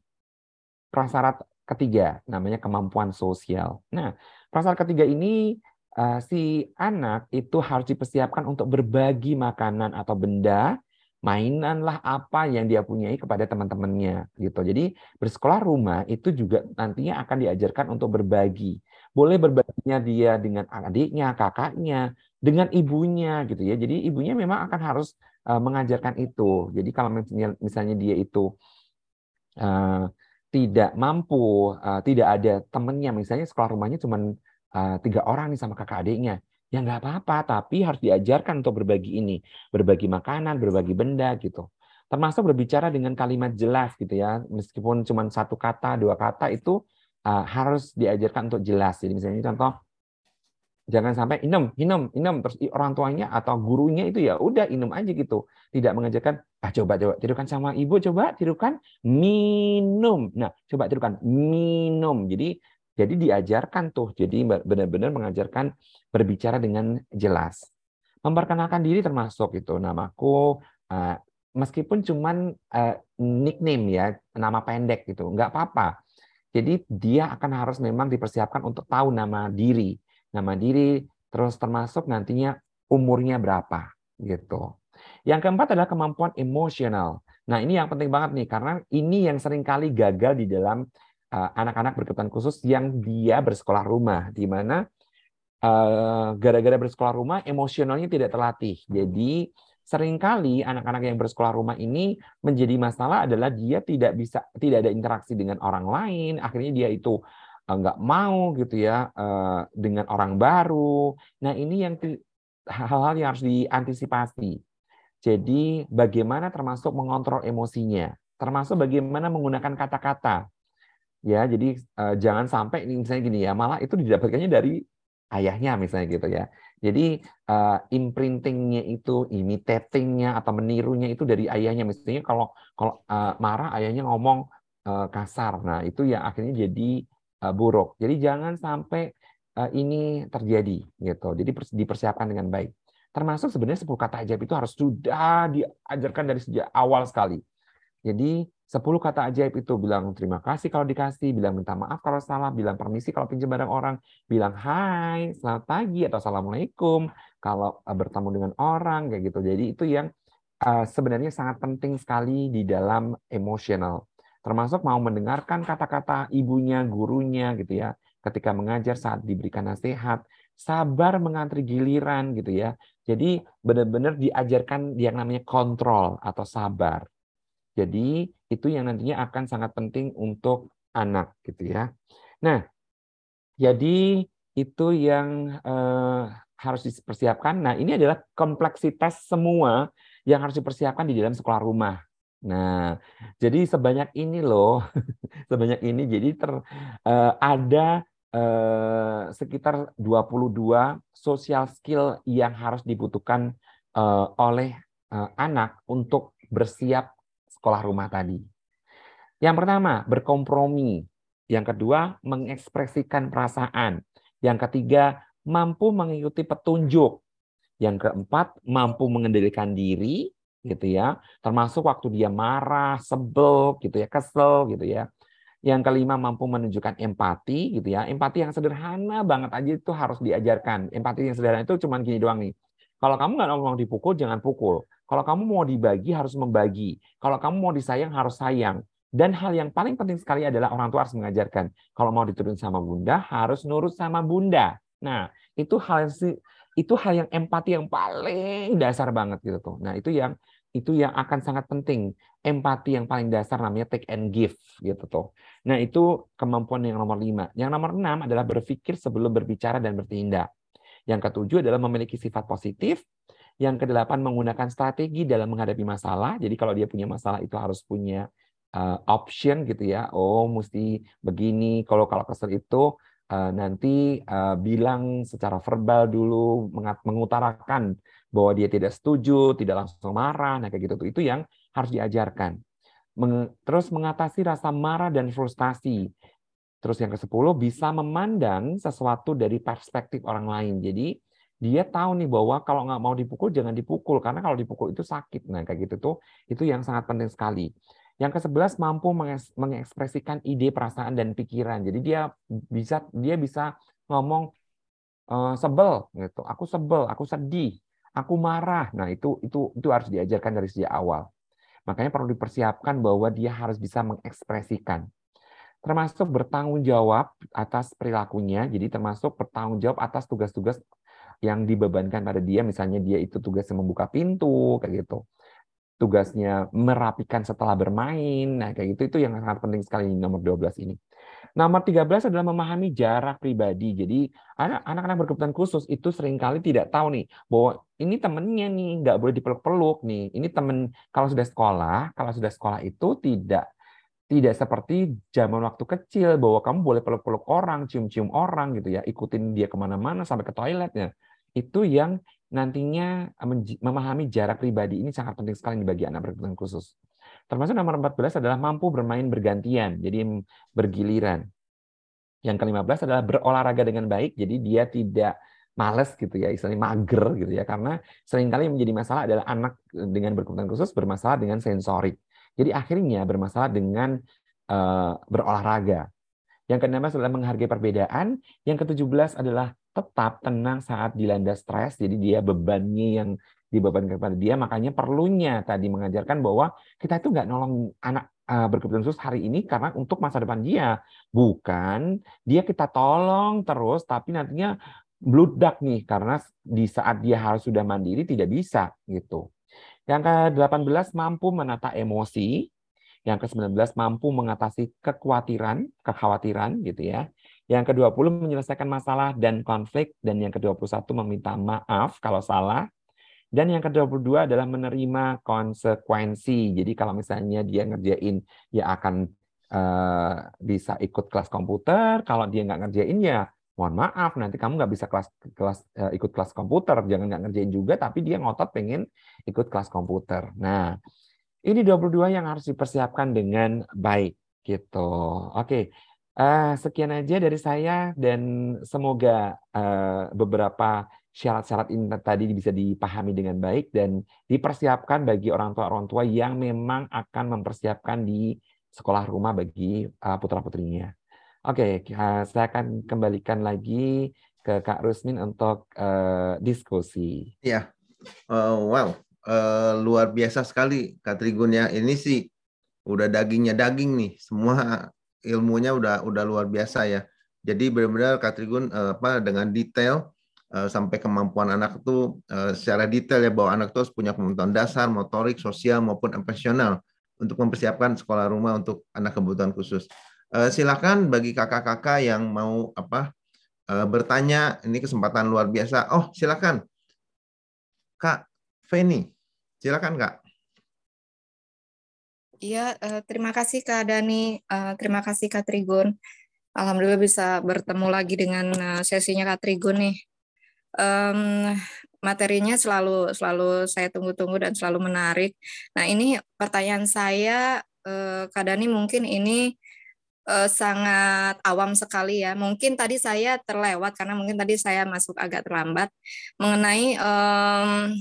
prasyarat ketiga, namanya kemampuan sosial. Nah, prasyarat ketiga ini uh, si anak itu harus dipersiapkan untuk berbagi makanan atau benda, mainan lah apa yang dia punyai kepada teman-temannya gitu. Jadi bersekolah rumah itu juga nantinya akan diajarkan untuk berbagi. Boleh berbaginya dia dengan adiknya, kakaknya, dengan ibunya gitu ya. Jadi ibunya memang akan harus uh, mengajarkan itu. Jadi kalau misalnya, misalnya dia itu uh, tidak mampu, uh, tidak ada temannya, misalnya sekolah rumahnya cuma uh, tiga orang nih sama kakak adiknya, ya nggak apa-apa, tapi harus diajarkan untuk berbagi ini, berbagi makanan, berbagi benda gitu. Termasuk berbicara dengan kalimat jelas gitu ya, meskipun cuma satu kata, dua kata itu uh, harus diajarkan untuk jelas. Jadi misalnya contoh, jangan sampai minum, minum, minum terus orang tuanya atau gurunya itu ya udah minum aja gitu. Tidak mengajarkan, ah coba coba tirukan sama ibu, coba tirukan minum. Nah, coba tirukan minum. Jadi jadi diajarkan tuh, jadi benar-benar mengajarkan berbicara dengan jelas. Memperkenalkan diri termasuk itu namaku, uh, meskipun cuman uh, nickname ya, nama pendek gitu, nggak apa-apa. Jadi dia akan harus memang dipersiapkan untuk tahu nama diri, nama diri, terus termasuk nantinya umurnya berapa gitu. Yang keempat adalah kemampuan emosional. Nah ini yang penting banget nih karena ini yang sering kali gagal di dalam Eh, anak-anak berkebutuhan khusus yang dia bersekolah rumah, di mana eh, gara-gara bersekolah rumah emosionalnya tidak terlatih. Jadi sering kali anak-anak yang bersekolah rumah ini menjadi masalah adalah dia tidak bisa tidak ada interaksi dengan orang lain, akhirnya dia itu nggak mau gitu ya dengan orang baru. Nah ini yang hal-hal yang harus diantisipasi. Jadi bagaimana termasuk mengontrol emosinya, termasuk bagaimana menggunakan kata-kata? Ya jadi uh, jangan sampai misalnya gini ya malah itu didapatkannya dari ayahnya misalnya gitu ya. Jadi uh, imprintingnya itu imitatingnya atau menirunya itu dari ayahnya. Misalnya kalau kalau uh, marah ayahnya ngomong uh, kasar. Nah itu ya akhirnya jadi buruk jadi jangan sampai uh, ini terjadi gitu jadi dipersiapkan dengan baik termasuk sebenarnya 10 kata ajaib itu harus sudah diajarkan dari sejak awal sekali jadi Sepuluh kata ajaib itu bilang terima kasih kalau dikasih, bilang minta maaf kalau salah, bilang permisi kalau pinjam barang orang, bilang hai, selamat pagi atau assalamualaikum kalau eh, bertemu dengan orang kayak gitu. Jadi itu yang sebenarnya sangat penting sekali di dalam emosional. Termasuk mau mendengarkan kata-kata ibunya, gurunya gitu ya. Ketika mengajar saat diberikan nasihat, sabar mengantri giliran gitu ya. Jadi benar-benar diajarkan yang namanya kontrol atau sabar. Jadi itu yang nantinya akan sangat penting untuk anak gitu ya. Nah, jadi itu yang eh, harus dipersiapkan. Nah, ini adalah kompleksitas semua yang harus dipersiapkan di dalam sekolah rumah. Nah, jadi sebanyak ini loh, sebanyak ini. Jadi ter, eh, ada eh, sekitar 22 social skill yang harus dibutuhkan eh, oleh eh, anak untuk bersiap sekolah rumah tadi. Yang pertama, berkompromi. Yang kedua, mengekspresikan perasaan. Yang ketiga, mampu mengikuti petunjuk. Yang keempat, mampu mengendalikan diri, gitu ya. Termasuk waktu dia marah, sebel, gitu ya, kesel, gitu ya. Yang kelima, mampu menunjukkan empati, gitu ya. Empati yang sederhana banget aja itu harus diajarkan. Empati yang sederhana itu cuma gini doang nih. Kalau kamu nggak mau dipukul, jangan pukul. Kalau kamu mau dibagi, harus membagi. Kalau kamu mau disayang, harus sayang. Dan hal yang paling penting sekali adalah orang tua harus mengajarkan. Kalau mau diturun sama bunda, harus nurut sama bunda. Nah, itu hal itu hal yang empati yang paling dasar banget gitu tuh. Nah, itu yang itu yang akan sangat penting. Empati yang paling dasar namanya take and give gitu tuh. Nah, itu kemampuan yang nomor lima. Yang nomor enam adalah berpikir sebelum berbicara dan bertindak. Yang ketujuh adalah memiliki sifat positif. Yang kedelapan menggunakan strategi dalam menghadapi masalah. Jadi kalau dia punya masalah itu harus punya uh, option gitu ya. Oh, mesti begini. Kalau kalau kesel itu uh, nanti uh, bilang secara verbal dulu mengutarakan bahwa dia tidak setuju, tidak langsung marah, nah kayak gitu tuh itu yang harus diajarkan. Terus mengatasi rasa marah dan frustasi. Terus yang ke-10 bisa memandang sesuatu dari perspektif orang lain. Jadi dia tahu nih bahwa kalau nggak mau dipukul jangan dipukul karena kalau dipukul itu sakit. Nah kayak gitu tuh itu yang sangat penting sekali. Yang ke-11 mampu mengekspresikan ide, perasaan dan pikiran. Jadi dia bisa dia bisa ngomong uh, sebel gitu. Aku sebel, aku sedih, aku marah. Nah, itu itu itu harus diajarkan dari sejak awal. Makanya perlu dipersiapkan bahwa dia harus bisa mengekspresikan. Termasuk bertanggung jawab atas perilakunya, jadi termasuk bertanggung jawab atas tugas-tugas yang dibebankan pada dia, misalnya dia itu tugasnya membuka pintu, kayak gitu. Tugasnya merapikan setelah bermain, nah kayak gitu itu yang sangat penting sekali nomor 12 ini. Nomor 13 adalah memahami jarak pribadi. Jadi anak-anak berkebutuhan khusus itu sering kali tidak tahu nih bahwa ini temennya nih nggak boleh dipeluk-peluk nih. Ini temen kalau sudah sekolah, kalau sudah sekolah itu tidak tidak seperti zaman waktu kecil bahwa kamu boleh peluk-peluk orang, cium-cium orang gitu ya, ikutin dia ke mana-mana sampai ke toiletnya. Itu yang nantinya memahami jarak pribadi ini sangat penting sekali bagi anak berkebutuhan khusus. Termasuk nomor 14 adalah mampu bermain bergantian, jadi bergiliran. Yang ke-15 adalah berolahraga dengan baik, jadi dia tidak males gitu ya, istilahnya mager gitu ya, karena sering kali menjadi masalah adalah anak dengan berkebutuhan khusus bermasalah dengan sensorik. Jadi akhirnya bermasalah dengan uh, berolahraga. Yang ke-16 adalah menghargai perbedaan. Yang ke-17 adalah tetap tenang saat dilanda stres. Jadi dia bebannya yang dibebankan kepada dia. Makanya perlunya tadi mengajarkan bahwa kita itu nggak nolong anak uh, berkebutuhan khusus hari ini karena untuk masa depan dia. Bukan dia kita tolong terus, tapi nantinya bludak nih karena di saat dia harus sudah mandiri tidak bisa gitu. Yang ke-18 mampu menata emosi. Yang ke-19 mampu mengatasi kekhawatiran, kekhawatiran gitu ya. Yang ke-20 menyelesaikan masalah dan konflik dan yang ke-21 meminta maaf kalau salah. Dan yang ke-22 adalah menerima konsekuensi. Jadi kalau misalnya dia ngerjain ya akan uh, bisa ikut kelas komputer, kalau dia nggak ngerjain ya mohon maaf nanti kamu nggak bisa kelas kelas uh, ikut kelas komputer. Jangan nggak ngerjain juga tapi dia ngotot pengen ikut kelas komputer. Nah ini 22 yang harus dipersiapkan dengan baik gitu. Oke uh, sekian aja dari saya dan semoga uh, beberapa syarat-syarat ini tadi bisa dipahami dengan baik dan dipersiapkan bagi orang tua orang tua yang memang akan mempersiapkan di sekolah rumah bagi uh, putra putrinya Oke, saya akan kembalikan lagi ke Kak Rusmin untuk uh, diskusi. Ya, uh, wow, uh, luar biasa sekali Kak Trigun ya. Ini sih udah dagingnya daging nih, semua ilmunya udah udah luar biasa ya. Jadi benar-benar Kak Trigun uh, apa dengan detail uh, sampai kemampuan anak itu uh, secara detail ya bahwa anak itu harus punya kemampuan dasar, motorik, sosial maupun emosional untuk mempersiapkan sekolah rumah untuk anak kebutuhan khusus. Uh, silakan bagi kakak-kakak yang mau apa bertanya. Ini kesempatan luar biasa. Oh, silakan. Kak Feni. Silakan, Kak. Iya, terima kasih Kak Dani. Terima kasih Kak Trigun. Alhamdulillah bisa bertemu lagi dengan sesinya Kak Trigun nih. Um, materinya selalu selalu saya tunggu-tunggu dan selalu menarik. Nah, ini pertanyaan saya uh, Kak mungkin ini uh, sangat awam sekali ya. Mungkin tadi saya terlewat karena mungkin tadi saya masuk agak terlambat mengenai um,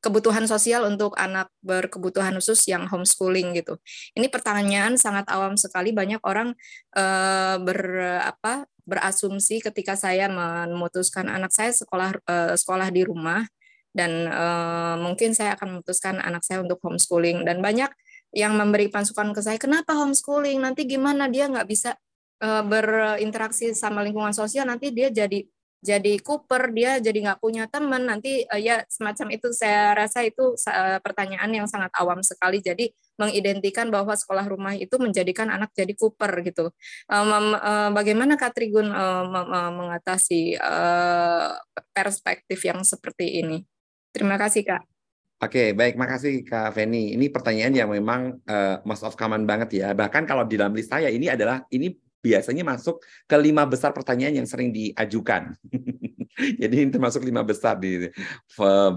kebutuhan sosial untuk anak berkebutuhan khusus yang homeschooling gitu. Ini pertanyaan sangat awam sekali. Banyak orang uh, ber apa berasumsi ketika saya memutuskan anak saya sekolah uh, sekolah di rumah dan uh, mungkin saya akan memutuskan anak saya untuk homeschooling dan banyak yang memberi masukan ke saya, kenapa homeschooling? Nanti gimana dia nggak bisa uh, berinteraksi sama lingkungan sosial, nanti dia jadi jadi kuper, dia jadi nggak punya teman, nanti uh, ya semacam itu saya rasa itu uh, pertanyaan yang sangat awam sekali. Jadi mengidentikan bahwa sekolah rumah itu menjadikan anak jadi kuper gitu. Um, uh, bagaimana Kak Trigun uh, mengatasi uh, perspektif yang seperti ini? Terima kasih Kak. Oke, baik, makasih Kak Feni. Ini pertanyaan yang memang uh, most of common banget ya. Bahkan kalau di dalam list saya ini adalah ini biasanya masuk ke lima besar pertanyaan yang sering diajukan. Jadi ini termasuk lima besar di uh,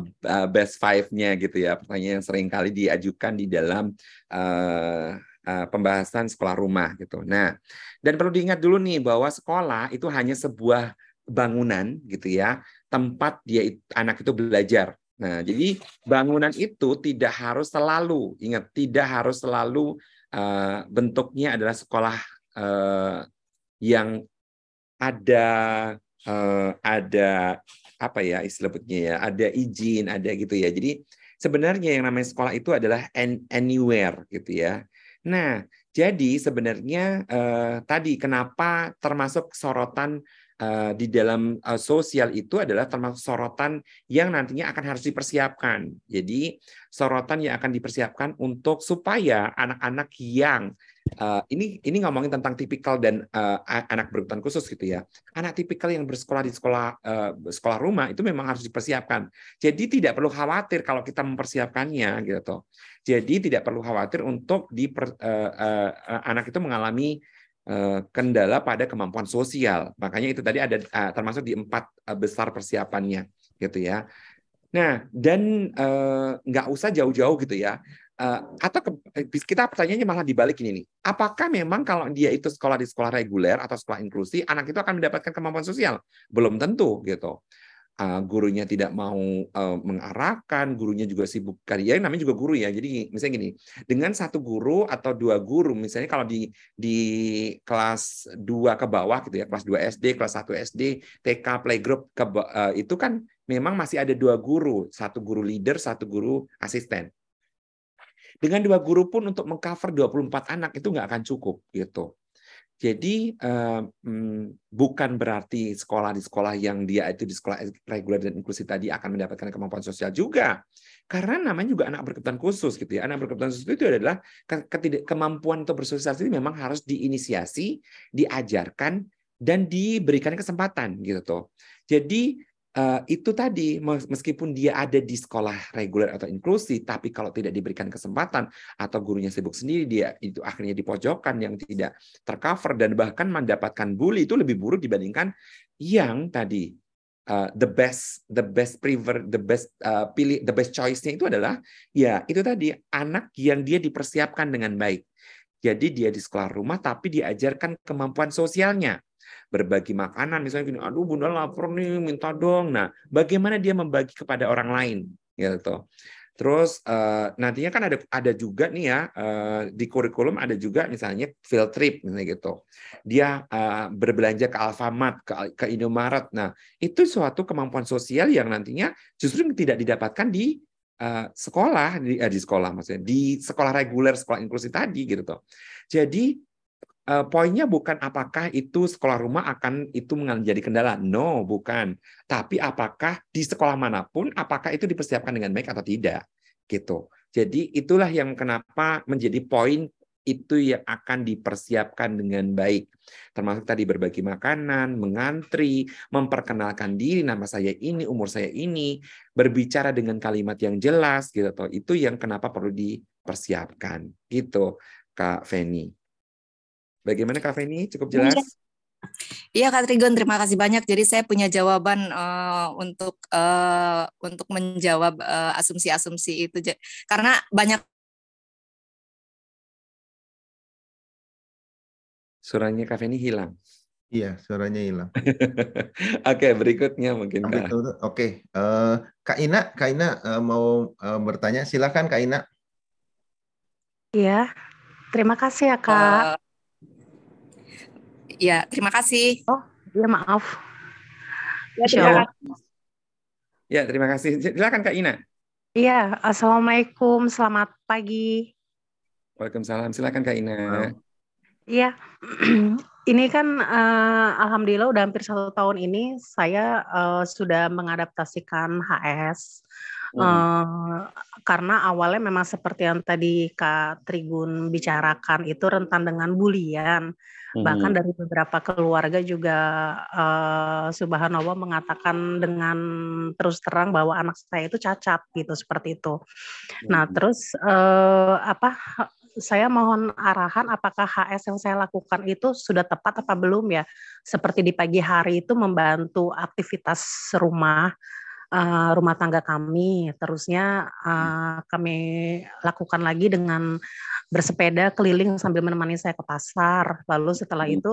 best five-nya gitu ya, pertanyaan yang sering kali diajukan di dalam uh, uh, pembahasan sekolah rumah gitu. Nah, dan perlu diingat dulu nih bahwa sekolah itu hanya sebuah bangunan gitu ya, tempat dia anak itu belajar. Nah, jadi bangunan itu tidak harus selalu ingat tidak harus selalu uh, bentuknya adalah sekolah uh, yang ada uh, ada apa ya istilahnya ya ada izin ada gitu ya jadi sebenarnya yang namanya sekolah itu adalah anywhere gitu ya nah jadi sebenarnya uh, tadi kenapa termasuk sorotan uh, di dalam uh, sosial itu adalah termasuk sorotan yang nantinya akan harus dipersiapkan. Jadi sorotan yang akan dipersiapkan untuk supaya anak-anak yang Uh, ini ini ngomongin tentang tipikal dan uh, anak berkebutuhan khusus gitu ya. Anak tipikal yang bersekolah di sekolah uh, sekolah rumah itu memang harus dipersiapkan. Jadi tidak perlu khawatir kalau kita mempersiapkannya gitu. Jadi tidak perlu khawatir untuk di uh, uh, anak itu mengalami kendala pada kemampuan sosial. Makanya itu tadi ada termasuk di empat besar persiapannya gitu ya. Nah, dan nggak usah jauh-jauh gitu ya. Uh, atau ke, eh, kita pertanyaannya malah dibalik ini nih. Apakah memang kalau dia itu sekolah di sekolah reguler atau sekolah inklusi, anak itu akan mendapatkan kemampuan sosial? Belum tentu gitu. Uh, gurunya tidak mau uh, mengarahkan, gurunya juga sibuk karya, namanya juga guru ya. Jadi misalnya gini, dengan satu guru atau dua guru, misalnya kalau di di kelas 2 ke bawah gitu ya, kelas 2 SD, kelas 1 SD, TK, playgroup ke, uh, itu kan memang masih ada dua guru, satu guru leader, satu guru asisten dengan dua guru pun untuk mengcover 24 anak itu nggak akan cukup gitu. Jadi hmm, bukan berarti sekolah di sekolah yang dia itu di sekolah reguler dan inklusi tadi akan mendapatkan kemampuan sosial juga. Karena namanya juga anak berkebutuhan khusus gitu ya. Anak berkebutuhan khusus itu adalah kemampuan untuk bersosialisasi memang harus diinisiasi, diajarkan dan diberikan kesempatan gitu tuh. Jadi uh, itu tadi meskipun dia ada di sekolah reguler atau inklusi tapi kalau tidak diberikan kesempatan atau gurunya sibuk sendiri dia itu akhirnya dipojokkan yang tidak tercover dan bahkan mendapatkan bully itu lebih buruk dibandingkan yang tadi uh, the best the best prefer the best uh, pilih the best choice-nya itu adalah ya itu tadi anak yang dia dipersiapkan dengan baik jadi dia di sekolah rumah tapi diajarkan kemampuan sosialnya berbagi makanan misalnya gini aduh bunda lapar nih minta dong nah bagaimana dia membagi kepada orang lain gitu Terus uh, nantinya kan ada ada juga nih ya uh, di kurikulum ada juga misalnya field trip misalnya gitu. Dia uh, berbelanja ke Alfamart, ke, ke Indomaret. Nah, itu suatu kemampuan sosial yang nantinya justru tidak didapatkan di uh, sekolah di, uh, di sekolah maksudnya di sekolah reguler, sekolah inklusi tadi gitu tuh. Jadi uh, poinnya bukan apakah itu sekolah rumah akan itu menjadi kendala. No, bukan. Tapi apakah di sekolah mana pun apakah itu dipersiapkan dengan baik atau tidak. Gitu. Jadi itulah yang kenapa menjadi poin itu yang akan dipersiapkan dengan baik. Termasuk tadi berbagi makanan, mengantri, memperkenalkan diri, nama saya ini, umur saya ini, berbicara dengan kalimat yang jelas gitu. Itu yang kenapa perlu dipersiapkan. Gitu, Kak Feni. Bagaimana Kak Feni? Cukup iya. jelas? Iya Kak Trigon, terima kasih banyak. Jadi saya punya jawaban uh, untuk uh, untuk menjawab asumsi-asumsi uh, itu. Karena banyak Suaranya Kak Feni hilang. Iya, suaranya hilang. Oke, berikutnya mungkin Kak. Oke, uh, Kak Ina, Kak Ina uh, mau uh, bertanya, silakan Kak Ina. Iya, terima kasih ya Kak. Uh, Ya, terima kasih. Oh, ya maaf. Ya, terima kasih. Ya, terima kasih. Silakan Kak Ina. Iya, Assalamualaikum, selamat pagi. Waalaikumsalam, silakan Kak Ina. Iya, ini kan uh, alhamdulillah udah hampir satu tahun ini saya uh, sudah mengadaptasikan HS. Hmm. Uh, karena awalnya memang seperti yang tadi Kak Trigun bicarakan itu rentan dengan bulian. Bahkan hmm. dari beberapa keluarga juga uh, subhanallah mengatakan dengan terus terang bahwa anak saya itu cacat gitu seperti itu. Nah, terus uh, apa saya mohon arahan apakah HS yang saya lakukan itu sudah tepat apa belum ya. Seperti di pagi hari itu membantu aktivitas rumah uh, rumah tangga kami. Terusnya uh, kami lakukan lagi dengan bersepeda keliling sambil menemani saya ke pasar. Lalu setelah hmm. itu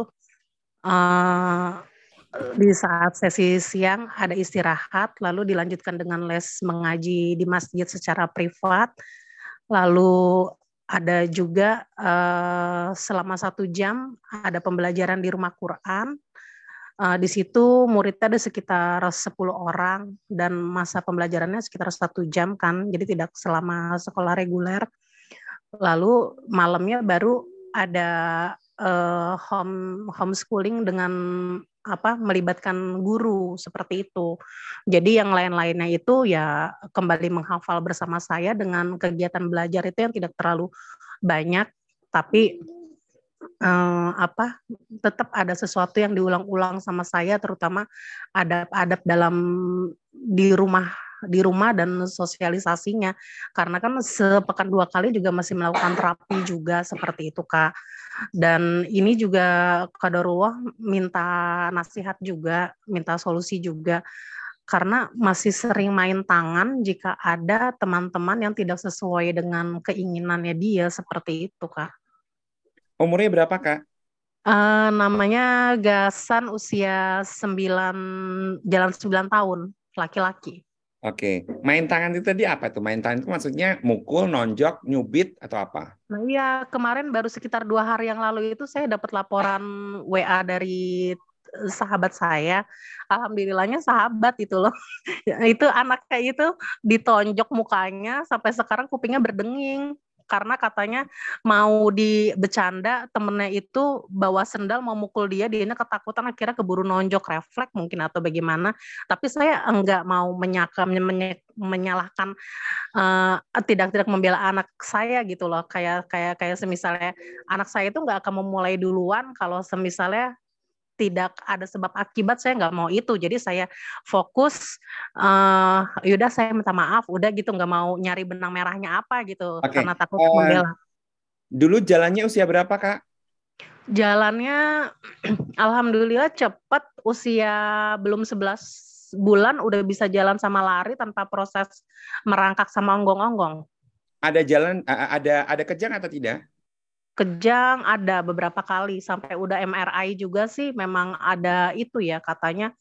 uh, di saat sesi siang ada istirahat, lalu dilanjutkan dengan les mengaji di masjid secara privat, lalu ada juga uh, selama satu jam ada pembelajaran di rumah Quran. Uh, di situ muridnya ada sekitar 10 orang dan masa pembelajarannya sekitar satu jam kan, jadi tidak selama sekolah reguler. Lalu malamnya baru ada uh, home homeschooling dengan apa melibatkan guru seperti itu. Jadi yang lain-lainnya itu ya kembali menghafal bersama saya dengan kegiatan belajar itu yang tidak terlalu banyak tapi eh, apa tetap ada sesuatu yang diulang-ulang sama saya terutama adab-adab dalam di rumah di rumah dan sosialisasinya. Karena kan sepekan dua kali juga masih melakukan terapi juga seperti itu kak. Dan ini juga Kadarullah minta nasihat juga minta solusi juga. Karena masih sering main tangan jika ada teman-teman yang tidak sesuai dengan keinginannya dia seperti itu kak. Umurnya berapa kak? Uh, namanya Gasan usia 9 jalan 9 tahun laki-laki. Oke, main tangan itu tadi apa tuh? Main tangan itu maksudnya mukul, nonjok, nyubit atau apa? Nah iya, kemarin baru sekitar dua hari yang lalu itu saya dapat laporan WA dari eh, sahabat saya. Alhamdulillahnya sahabat itu loh. itu anak kayak itu ditonjok mukanya sampai sekarang kupingnya berdenging karena katanya mau dibecanda temennya itu bawa sendal mau mukul dia dia ketakutan akhirnya keburu nonjok refleks mungkin atau bagaimana. Tapi saya enggak mau menyakam menyalahkan uh, tidak tidak membela anak saya gitu loh. Kayak kayak kayak semisalnya anak saya itu nggak akan memulai duluan kalau semisalnya tidak ada sebab akibat saya nggak mau itu. Jadi saya fokus uh, yaudah saya minta maaf udah gitu nggak mau nyari benang merahnya apa gitu. Okay. karena takut uh, membela dulu jalannya usia berapa kak? Jalannya alhamdulillah cepat usia belum 11 bulan udah bisa jalan sama lari tanpa proses merangkak sama onggong-onggong ada jalan ada ada kejang atau tidak kejang ada beberapa kali sampai udah MRI juga sih memang ada itu ya katanya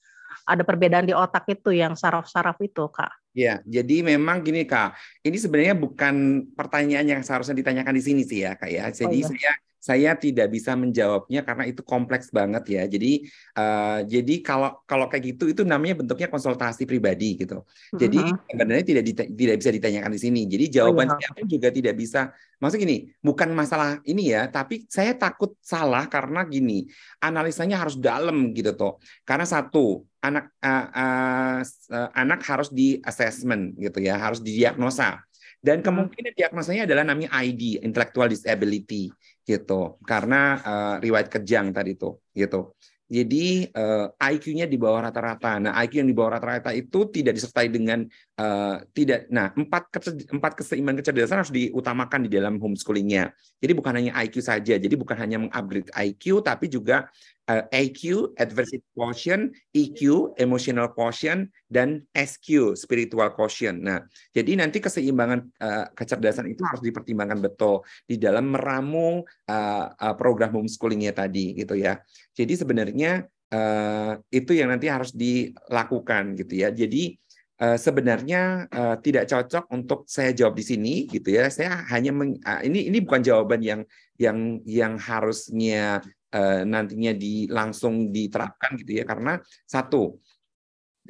ada perbedaan di otak itu yang saraf-saraf itu kak. Ya, jadi memang gini kak, ini sebenarnya bukan pertanyaan yang seharusnya ditanyakan di sini sih ya kak ya. Jadi oh, iya. saya saya tidak bisa menjawabnya karena itu kompleks banget ya. Jadi uh, jadi kalau kalau kayak gitu itu namanya bentuknya konsultasi pribadi gitu. Jadi uh-huh. sebenarnya tidak tidak bisa ditanyakan di sini. Jadi jawaban oh, iya. saya juga tidak bisa. Maksud gini, bukan masalah ini ya, tapi saya takut salah karena gini, analisanya harus dalam gitu toh. Karena satu, anak uh, uh, uh, anak harus di assessment gitu ya, harus didiagnosa. Dan kemungkinan diagnosanya adalah namanya ID, intellectual disability gitu. Karena uh, riwayat kejang tadi tuh gitu. Jadi uh, eh, IQ-nya di bawah rata-rata. Nah, IQ yang di bawah rata-rata itu tidak disertai dengan uh, tidak. Nah, empat empat keseimbangan kecerdasan harus diutamakan di dalam homeschoolingnya. Jadi bukan hanya IQ saja. Jadi bukan hanya mengupgrade IQ, tapi juga uh, eh, AQ (adversity quotient), EQ (emotional quotient), dan SQ (spiritual quotient). Nah, jadi nanti keseimbangan uh, kecerdasan itu harus dipertimbangkan betul di dalam meramu uh, uh, program homeschoolingnya tadi, gitu ya. Jadi sebenarnya uh, itu yang nanti harus dilakukan, gitu ya. Jadi Uh, sebenarnya uh, tidak cocok untuk saya jawab di sini gitu ya. Saya hanya meng, uh, ini ini bukan jawaban yang yang yang harusnya Eh, nantinya di langsung diterapkan gitu ya. Karena satu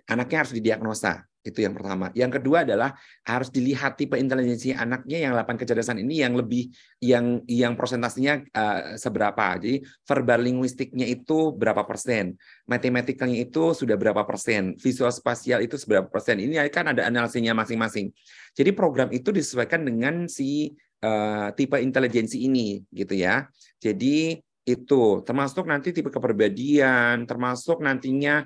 anaknya harus didiagnosa itu yang pertama. Yang kedua adalah harus dilihat tipe intelijensi anaknya yang 8 kecerdasan ini yang lebih yang yang persentasenya uh, seberapa. Jadi verbal linguistiknya itu berapa persen, matematikalnya itu sudah berapa persen, visual spasial itu seberapa persen. Ini kan ada analisanya masing-masing. Jadi program itu disesuaikan dengan si uh, tipe intelijensi ini gitu ya. Jadi itu termasuk nanti tipe kepribadian, termasuk nantinya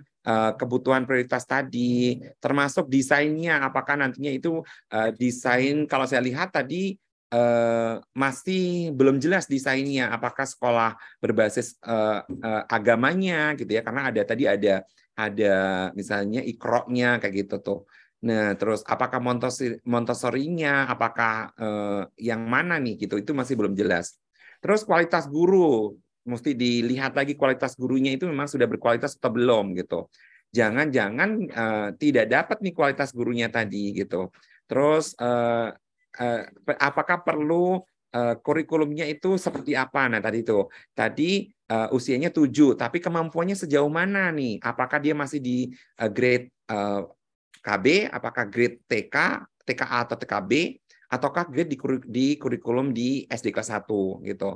kebutuhan prioritas tadi, termasuk desainnya apakah nantinya itu uh, desain kalau saya lihat tadi uh, masih belum jelas desainnya apakah sekolah berbasis uh, uh, agamanya gitu ya karena ada tadi ada ada misalnya ikroknya kayak gitu tuh Nah, terus apakah Montessori-nya, apakah eh, yang mana nih gitu, itu masih belum jelas. Terus kualitas guru, mesti dilihat lagi kualitas gurunya itu memang sudah berkualitas atau belum gitu. Jangan-jangan eh, tidak dapat nih kualitas gurunya tadi gitu. Terus eh, eh, apakah perlu eh, kurikulumnya itu seperti apa? Nah, tadi itu. Tadi uh, usianya 7, tapi kemampuannya sejauh mana nih? Apakah dia masih di uh, grade uh, KB, apakah grade TK, TKA atau TKB, ataukah grade di, di kurikulum di SD kelas 1 gitu.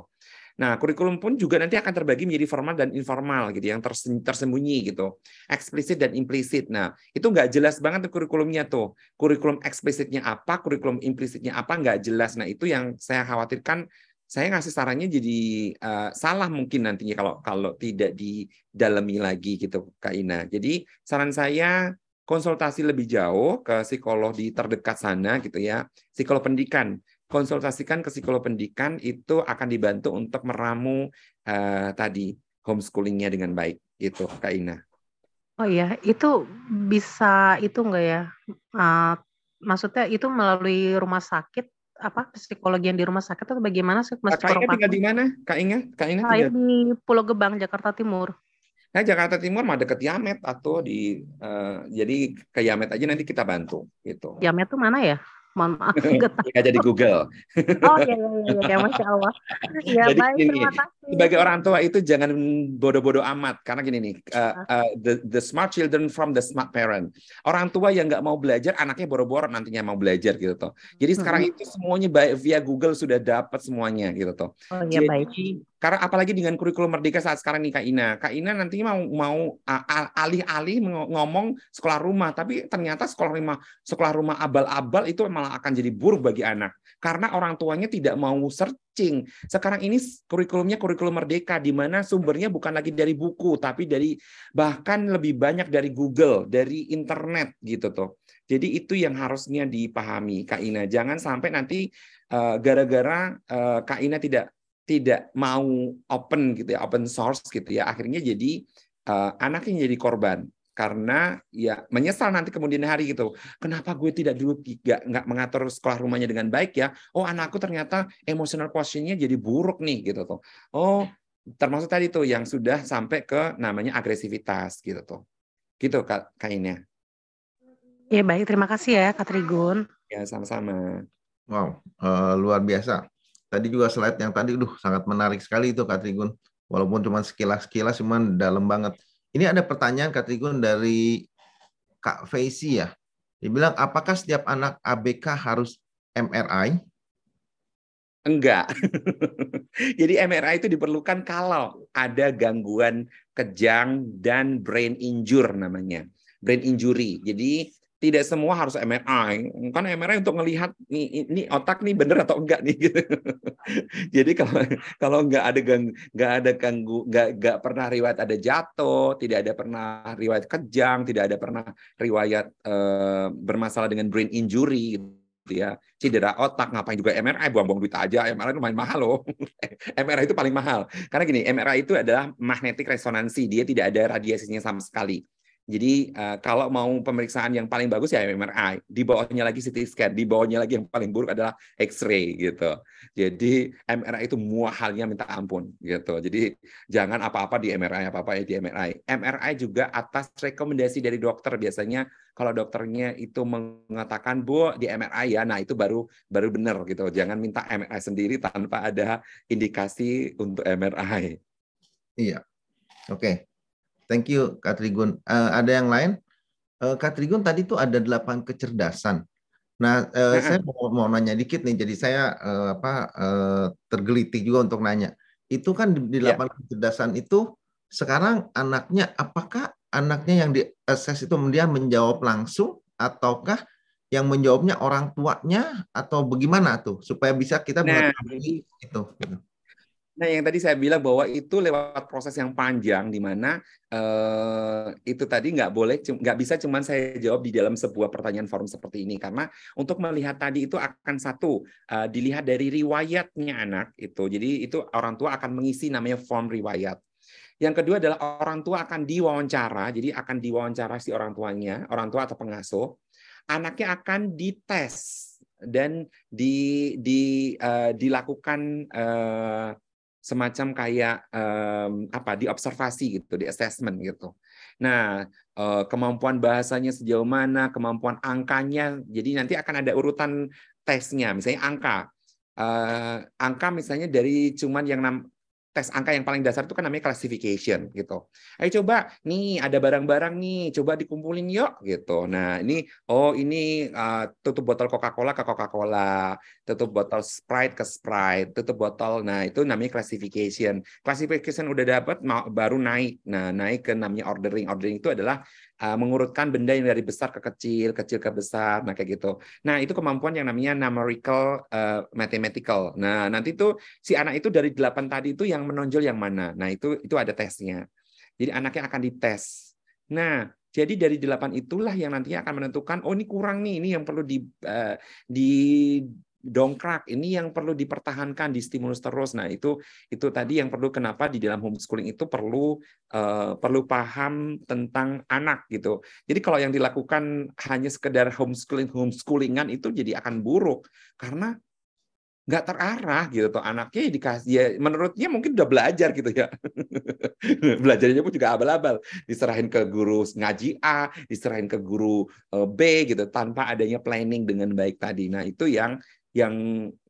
Nah, kurikulum pun juga nanti akan terbagi menjadi formal dan informal gitu, yang tersembunyi gitu, eksplisit dan implisit. Nah, itu nggak jelas banget kurikulumnya tuh. Kurikulum eksplisitnya apa, kurikulum implisitnya apa nggak jelas. Nah, itu yang saya khawatirkan. Saya ngasih sarannya jadi uh, salah mungkin nantinya kalau kalau tidak didalami lagi gitu, Kak Ina. Jadi saran saya konsultasi lebih jauh ke psikolog di terdekat sana gitu ya, psikolog pendidikan. Konsultasikan ke psikolog pendidikan itu akan dibantu untuk meramu uh, tadi homeschoolingnya dengan baik gitu, Kak Ina. Oh iya, itu bisa itu enggak ya? Uh, maksudnya itu melalui rumah sakit apa psikologi yang di rumah sakit atau bagaimana sih Mas Kak Ina tinggal di mana? Kak Ina? Kak Ina tinggal di Pulau Gebang, Jakarta Timur. Nah, Jakarta Timur mah deket Yamet atau di uh, jadi ke Yamet aja nanti kita bantu gitu. Yamet tuh mana ya? Mohon maaf. Nggak jadi Google. oh iya iya iya ya, Masya Allah. Ya jadi baik, gini, terima kasih. Sebagai orang tua itu jangan bodoh-bodoh amat karena gini nih, uh, uh, the the smart children from the smart parent. Orang tua yang nggak mau belajar, anaknya boro-boro nantinya mau belajar gitu toh. Jadi sekarang hmm. itu semuanya via Google sudah dapat semuanya gitu toh. Oh iya jadi, baik karena apalagi dengan kurikulum merdeka saat sekarang nih Kak Ina. Kak Ina nantinya mau mau alih-alih ngomong sekolah rumah, tapi ternyata sekolah rumah sekolah rumah abal-abal itu malah akan jadi buruk bagi anak karena orang tuanya tidak mau searching. Sekarang ini kurikulumnya kurikulum merdeka di mana sumbernya bukan lagi dari buku tapi dari bahkan lebih banyak dari Google, dari internet gitu tuh. Jadi itu yang harusnya dipahami Kak Ina. Jangan sampai nanti eh, gara-gara uh, uh, Kak Ina tidak tidak mau open gitu ya, open source gitu ya, akhirnya jadi uh, anaknya jadi korban karena ya menyesal nanti kemudian hari gitu. Kenapa gue tidak dulu nggak nggak mengatur sekolah rumahnya dengan baik ya? Oh anakku ternyata emotional quotientnya jadi buruk nih gitu tuh. Oh termasuk tadi tuh yang sudah sampai ke namanya agresivitas gitu tuh. Gitu kak kainnya. Ya baik, terima kasih ya Kak Trigun. Ya sama-sama. Wow, uh, luar biasa. Tadi juga slide yang tadi, duh sangat menarik sekali itu Kak Trigun. Walaupun cuma sekilas-sekilas, cuman dalam banget. Ini ada pertanyaan Kak Trigun dari Kak Faisy ya. Dia bilang, apakah setiap anak ABK harus MRI? Enggak. Jadi MRI itu diperlukan kalau ada gangguan kejang dan brain injure namanya. Brain injury. Jadi tidak semua harus MRI. Kan MRI untuk melihat nih ini otak nih bener atau enggak nih gitu. Jadi kalau kalau enggak ada enggak ada ganggu enggak enggak pernah riwayat ada jatuh, tidak ada pernah riwayat kejang, tidak ada pernah riwayat eh, bermasalah dengan brain injury gitu ya. Cedera otak ngapain juga MRI buang-buang duit aja. MRI lumayan mahal loh. MRI itu paling mahal. Karena gini MRI itu adalah magnetic resonansi. Dia tidak ada radiasinya sama sekali jadi uh, kalau mau pemeriksaan yang paling bagus ya MRI, di bawahnya lagi CT scan, di bawahnya lagi yang paling buruk adalah X-ray gitu. Jadi MRI itu muahalnya minta ampun gitu. Jadi jangan apa-apa di MRI, apa-apa di MRI. MRI juga atas rekomendasi dari dokter biasanya kalau dokternya itu mengatakan bu di MRI ya, nah itu baru baru benar gitu. Jangan minta MRI sendiri tanpa ada indikasi untuk MRI. Iya. Oke. Okay. Thank you, Kak Trigun. Uh, ada yang lain? Uh, Kak Trigun tadi tuh ada delapan kecerdasan. Nah, uh, saya mau, mau nanya dikit nih. Jadi saya uh, apa uh, tergelitik juga untuk nanya. Itu kan di, di ya. delapan yeah. kecerdasan itu sekarang anaknya apakah anaknya yang di assess itu dia menjawab langsung ataukah yang menjawabnya orang tuanya atau bagaimana tuh supaya bisa kita nah, mengetahui itu. Nah, yang tadi saya bilang bahwa itu lewat proses yang panjang, di mana uh, itu tadi nggak boleh, nggak bisa cuma saya jawab di dalam sebuah pertanyaan forum seperti ini, karena untuk melihat tadi itu akan satu uh, dilihat dari riwayatnya anak itu. Jadi itu orang tua akan mengisi namanya form riwayat. Yang kedua adalah orang tua akan diwawancara, jadi akan diwawancara si orang tuanya, orang tua atau pengasuh. Anaknya akan dites dan di, di uh, dilakukan uh, semacam kayak um, apa diobservasi gitu, di assessment gitu. Nah, uh, kemampuan bahasanya sejauh mana, kemampuan angkanya, jadi nanti akan ada urutan tesnya, misalnya angka. Uh, angka misalnya dari cuman yang tes angka yang paling dasar itu kan namanya classification gitu. Ayo coba nih ada barang-barang nih, coba dikumpulin yuk gitu. Nah, ini oh ini uh, tutup botol Coca-Cola ke Coca-Cola, tutup botol Sprite ke Sprite, tutup botol. Nah, itu namanya classification. Classification udah dapat baru naik. Nah, naik ke namanya ordering. Ordering itu adalah uh, mengurutkan benda yang dari besar ke kecil, kecil ke besar, nah kayak gitu. Nah itu kemampuan yang namanya numerical uh, mathematical. Nah nanti tuh si anak itu dari delapan tadi itu yang menonjol yang mana. Nah itu itu ada tesnya. Jadi anaknya akan dites. Nah jadi dari delapan itulah yang nantinya akan menentukan, oh ini kurang nih, ini yang perlu di, uh, di dongkrak ini yang perlu dipertahankan di stimulus terus nah itu itu tadi yang perlu kenapa di dalam homeschooling itu perlu uh, perlu paham tentang anak gitu jadi kalau yang dilakukan hanya sekedar homeschooling homeschoolingan itu jadi akan buruk karena nggak terarah gitu tuh anaknya dikasih ya menurutnya mungkin udah belajar gitu ya belajarnya pun juga abal-abal diserahin ke guru ngaji A diserahin ke guru eh, B gitu tanpa adanya planning dengan baik tadi nah itu yang yang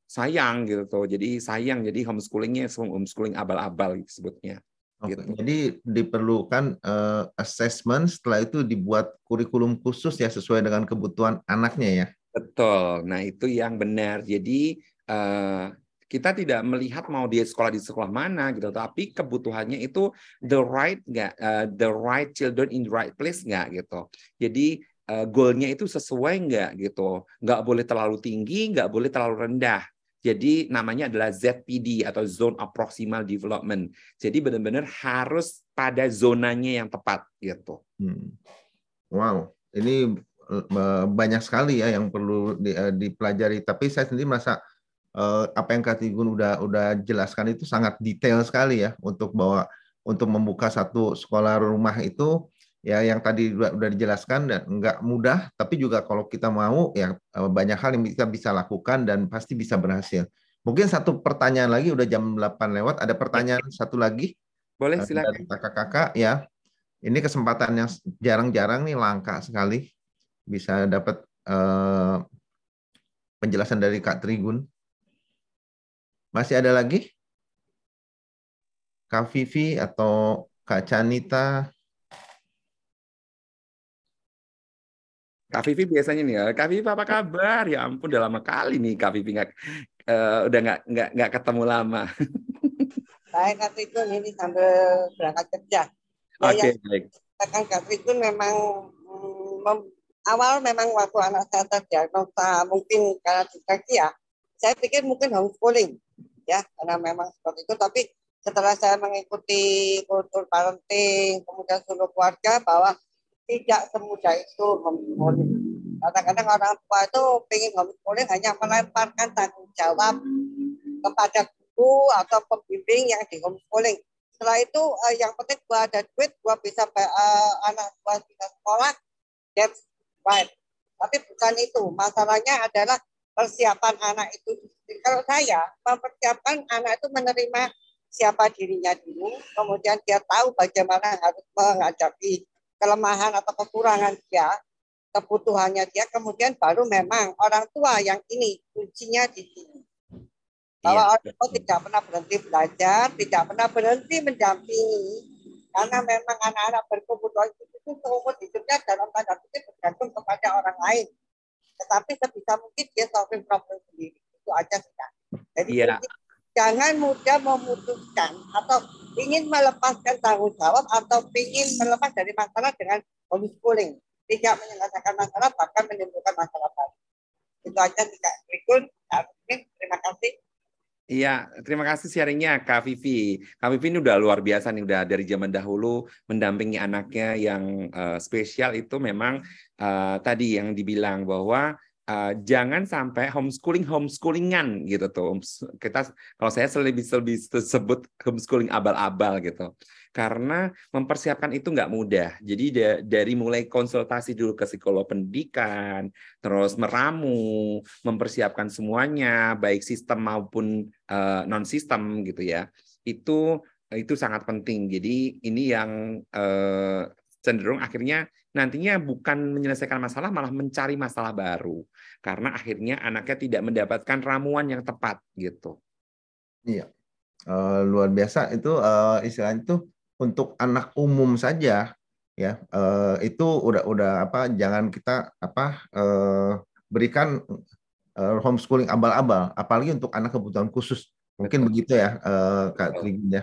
sayang gitu tuh. Jadi sayang jadi homeschoolingnya homeschooling abal-abal gitu sebutnya. Oke, gitu. Jadi diperlukan uh, assessment setelah itu dibuat kurikulum khusus ya sesuai dengan kebutuhan anaknya ya. Betul. Nah, itu yang benar. Jadi uh, kita tidak melihat mau dia sekolah di sekolah mana gitu, tapi kebutuhannya itu the right nggak, uh, the right children in the right place nggak gitu. Jadi uh, goalnya itu sesuai nggak gitu. Nggak boleh terlalu tinggi, nggak boleh terlalu rendah. Jadi namanya adalah ZPD atau Zone of Proximal Development. Jadi benar-benar harus pada zonanya yang tepat gitu. Hmm. Wow, ini banyak sekali ya yang perlu di, dipelajari. Tapi saya sendiri merasa apa yang Katigun udah udah jelaskan itu sangat detail sekali ya untuk bahwa untuk membuka satu sekolah rumah itu ya yang tadi sudah dijelaskan dan nggak mudah tapi juga kalau kita mau ya eh, banyak hal yang kita bisa lakukan dan pasti bisa berhasil. Mungkin satu pertanyaan lagi udah jam 8 lewat ada pertanyaan ya. satu lagi. Boleh eh, silakan. Dari kakak-kakak ya. Ini kesempatan yang jarang-jarang nih langka sekali bisa dapat uh, penjelasan dari Kak Trigun. Masih ada lagi? Kak Vivi atau Kak Canita Kak Vivi biasanya nih ya, Kak Vivi apa kabar? Ya ampun, udah lama kali nih Kak Vivi nggak uh, udah nggak nggak nggak ketemu lama. Saya Kak itu ini sambil berangkat kerja. Ya, Oke okay, baik. Kan Kak itu memang mm, mem, awal memang waktu anak saya terdiagnosa mungkin karena disleksia, saya pikir mungkin homeschooling ya karena memang seperti itu. Tapi setelah saya mengikuti kultur parenting, kemudian seluruh keluarga bahwa tidak semudah itu homeschooling. Kadang-kadang orang tua itu ingin homeschooling hanya melemparkan tanggung jawab kepada guru atau pembimbing yang di homeschooling. Setelah itu uh, yang penting gua ada duit, gua bisa uh, anak gua bisa sekolah, that's right. Tapi bukan itu. Masalahnya adalah persiapan anak itu. Kalau saya mempersiapkan anak itu menerima siapa dirinya dulu, kemudian dia tahu bagaimana harus menghadapi kelemahan atau kekurangan dia, kebutuhannya dia, kemudian baru memang orang tua yang ini kuncinya di sini. Bahwa iya. orang tua tidak pernah berhenti belajar, tidak pernah berhenti mendampingi, karena memang anak-anak berkebutuhan itu seumur hidupnya dalam tanda kutip bergantung kepada orang lain. Tetapi sebisa mungkin dia solving problem sendiri. Itu aja sudah. Jadi yeah jangan mudah memutuskan atau ingin melepaskan tanggung jawab atau ingin melepas dari masalah dengan homeschooling. Tidak menyelesaikan masalah, bahkan menimbulkan masalah baru. Itu aja tidak berikut. Terima kasih. Iya, terima kasih sharingnya Kak Vivi. Kak Vivi ini udah luar biasa nih, udah dari zaman dahulu mendampingi anaknya yang uh, spesial itu memang uh, tadi yang dibilang bahwa uh, jangan sampai homeschooling homeschoolingan gitu tuh. Kita kalau saya lebih lebih sebut homeschooling abal-abal gitu karena mempersiapkan itu nggak mudah. Jadi dari mulai konsultasi dulu ke psikolog pendidikan, terus meramu, mempersiapkan semuanya, baik sistem maupun uh, eh, non sistem gitu ya, itu itu sangat penting. Jadi ini yang uh, cenderung akhirnya nantinya bukan menyelesaikan masalah malah mencari masalah baru. Karena akhirnya anaknya tidak mendapatkan ramuan yang tepat gitu. Iya. Uh, luar biasa. Itu uh, istilahnya itu untuk anak umum saja ya. Eh, itu udah udah apa jangan kita apa eh, berikan eh, homeschooling abal-abal. Apalagi untuk anak kebutuhan khusus. Mungkin Betul. begitu ya eh, Kak Trigun ya.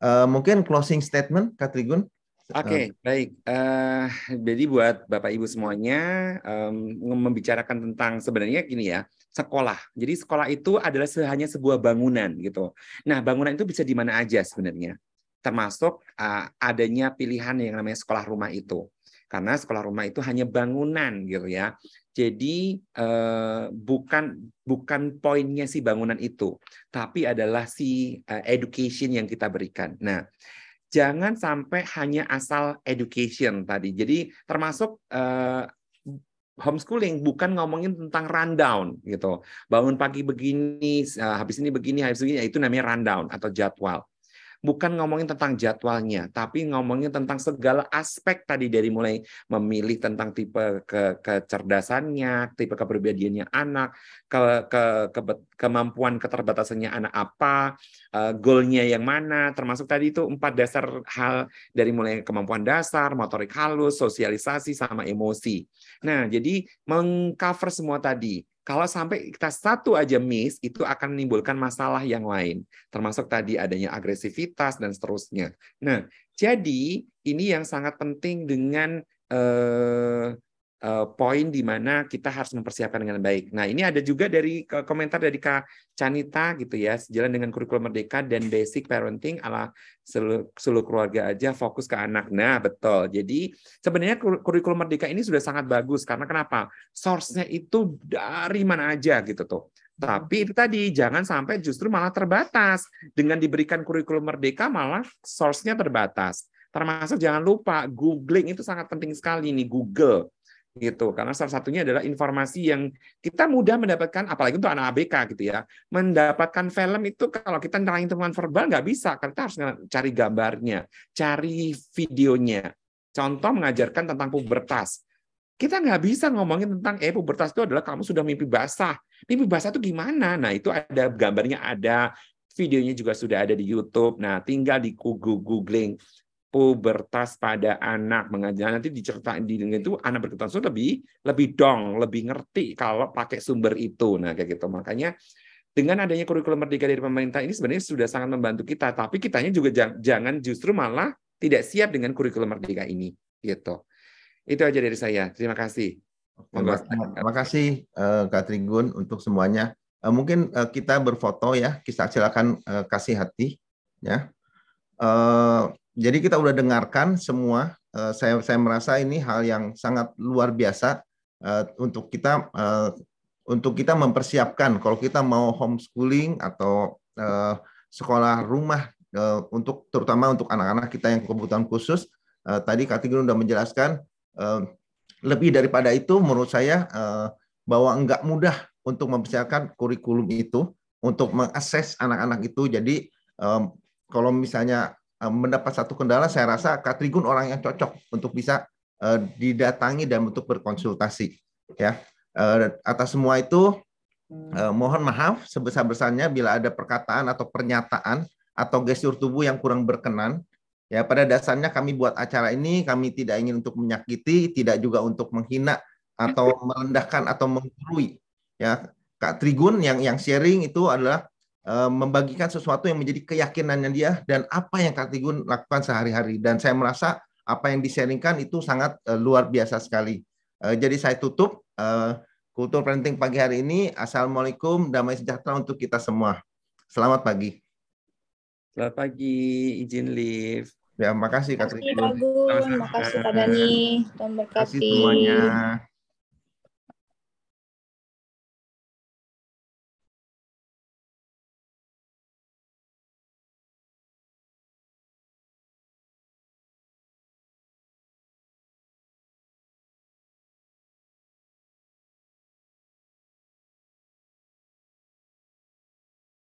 Eh, mungkin closing statement Kak Trigun Oke, okay, baik. Uh, jadi buat Bapak Ibu semuanya um, membicarakan tentang sebenarnya gini ya, sekolah. Jadi sekolah itu adalah hanya sebuah bangunan gitu. Nah, bangunan itu bisa di mana aja sebenarnya termasuk uh, adanya pilihan yang namanya sekolah rumah itu karena sekolah rumah itu hanya bangunan gitu ya jadi uh, bukan bukan poinnya si bangunan itu tapi adalah si uh, education yang kita berikan nah jangan sampai hanya asal education tadi. Jadi termasuk uh, homeschooling bukan ngomongin tentang rundown gitu. Bangun pagi begini habis ini begini habis ini itu namanya rundown atau jadwal bukan ngomongin tentang jadwalnya, tapi ngomongin tentang segala aspek tadi dari mulai memilih tentang tipe ke kecerdasannya, tipe kepribadiannya anak, ke, ke, ke kemampuan keterbatasannya anak apa, uh, goalnya yang mana, termasuk tadi itu empat dasar hal dari mulai kemampuan dasar, motorik halus, sosialisasi, sama emosi. Nah, jadi mengcover semua tadi kalau sampai kita satu aja miss, itu akan menimbulkan masalah yang lain. Termasuk tadi adanya agresivitas dan seterusnya. Nah, jadi ini yang sangat penting dengan eh, poin di mana kita harus mempersiapkan dengan baik. Nah, ini ada juga dari komentar dari Kak Canita gitu ya, sejalan dengan kurikulum merdeka dan basic parenting ala seluruh, seluruh keluarga aja fokus ke anak. Nah, betul. Jadi sebenarnya kurikulum merdeka ini sudah sangat bagus karena kenapa? Source-nya itu dari mana aja gitu tuh. Tapi itu tadi jangan sampai justru malah terbatas dengan diberikan kurikulum merdeka malah source-nya terbatas. Termasuk jangan lupa googling itu sangat penting sekali nih Google gitu. Karena salah satunya adalah informasi yang kita mudah mendapatkan apalagi untuk anak ABK gitu ya. Mendapatkan film itu kalau kita nerangin temuan verbal nggak bisa karena kita harus cari gambarnya cari videonya. Contoh mengajarkan tentang pubertas. Kita nggak bisa ngomongin tentang eh pubertas itu adalah kamu sudah mimpi basah. Mimpi basah itu gimana? Nah itu ada gambarnya ada videonya juga sudah ada di YouTube. Nah tinggal di Google googling pubertas pada anak. Mengajar nanti diceritain di itu anak berkebutuhan khusus lebih lebih dong lebih ngerti kalau pakai sumber itu. Nah kayak gitu. Makanya dengan adanya kurikulum merdeka dari pemerintah ini sebenarnya sudah sangat membantu kita. Tapi kitanya juga jangan justru malah tidak siap dengan kurikulum merdeka ini. Gitu. Itu aja dari saya. Terima kasih. Monggo. Terima kasih. Uh, Kak Trigun untuk semuanya. Uh, mungkin uh, kita berfoto ya, kita silakan uh, kasih hati ya. Uh, jadi kita udah dengarkan semua. Uh, saya saya merasa ini hal yang sangat luar biasa uh, untuk kita uh, untuk kita mempersiapkan kalau kita mau homeschooling atau uh, sekolah rumah uh, untuk terutama untuk anak-anak kita yang kebutuhan khusus. Uh, tadi Tigran sudah menjelaskan uh, lebih daripada itu menurut saya uh, bahwa enggak mudah untuk mempersiapkan kurikulum itu untuk mengakses anak-anak itu. Jadi um, kalau misalnya mendapat satu kendala, saya rasa Katrigun orang yang cocok untuk bisa uh, didatangi dan untuk berkonsultasi. Ya, uh, atas semua itu mohon maaf sebesar-besarnya bila ada perkataan atau pernyataan atau gestur tubuh yang kurang berkenan. Ya, pada dasarnya kami buat acara ini kami tidak ingin untuk menyakiti, tidak juga untuk menghina atau merendahkan atau menggurui. Ya, Kak Trigun yang yang sharing itu adalah Eh, membagikan sesuatu yang menjadi keyakinannya dia dan apa yang Kartigun lakukan sehari-hari dan saya merasa apa yang disaringkan itu sangat uh, luar biasa sekali. Uh, jadi saya tutup uh, kultur parenting pagi hari ini. Assalamualaikum, damai sejahtera untuk kita semua. Selamat pagi. Selamat pagi, izin live. Ya, makasih Kak Terima kasih Kak Kak Dani. Terima kasih semuanya.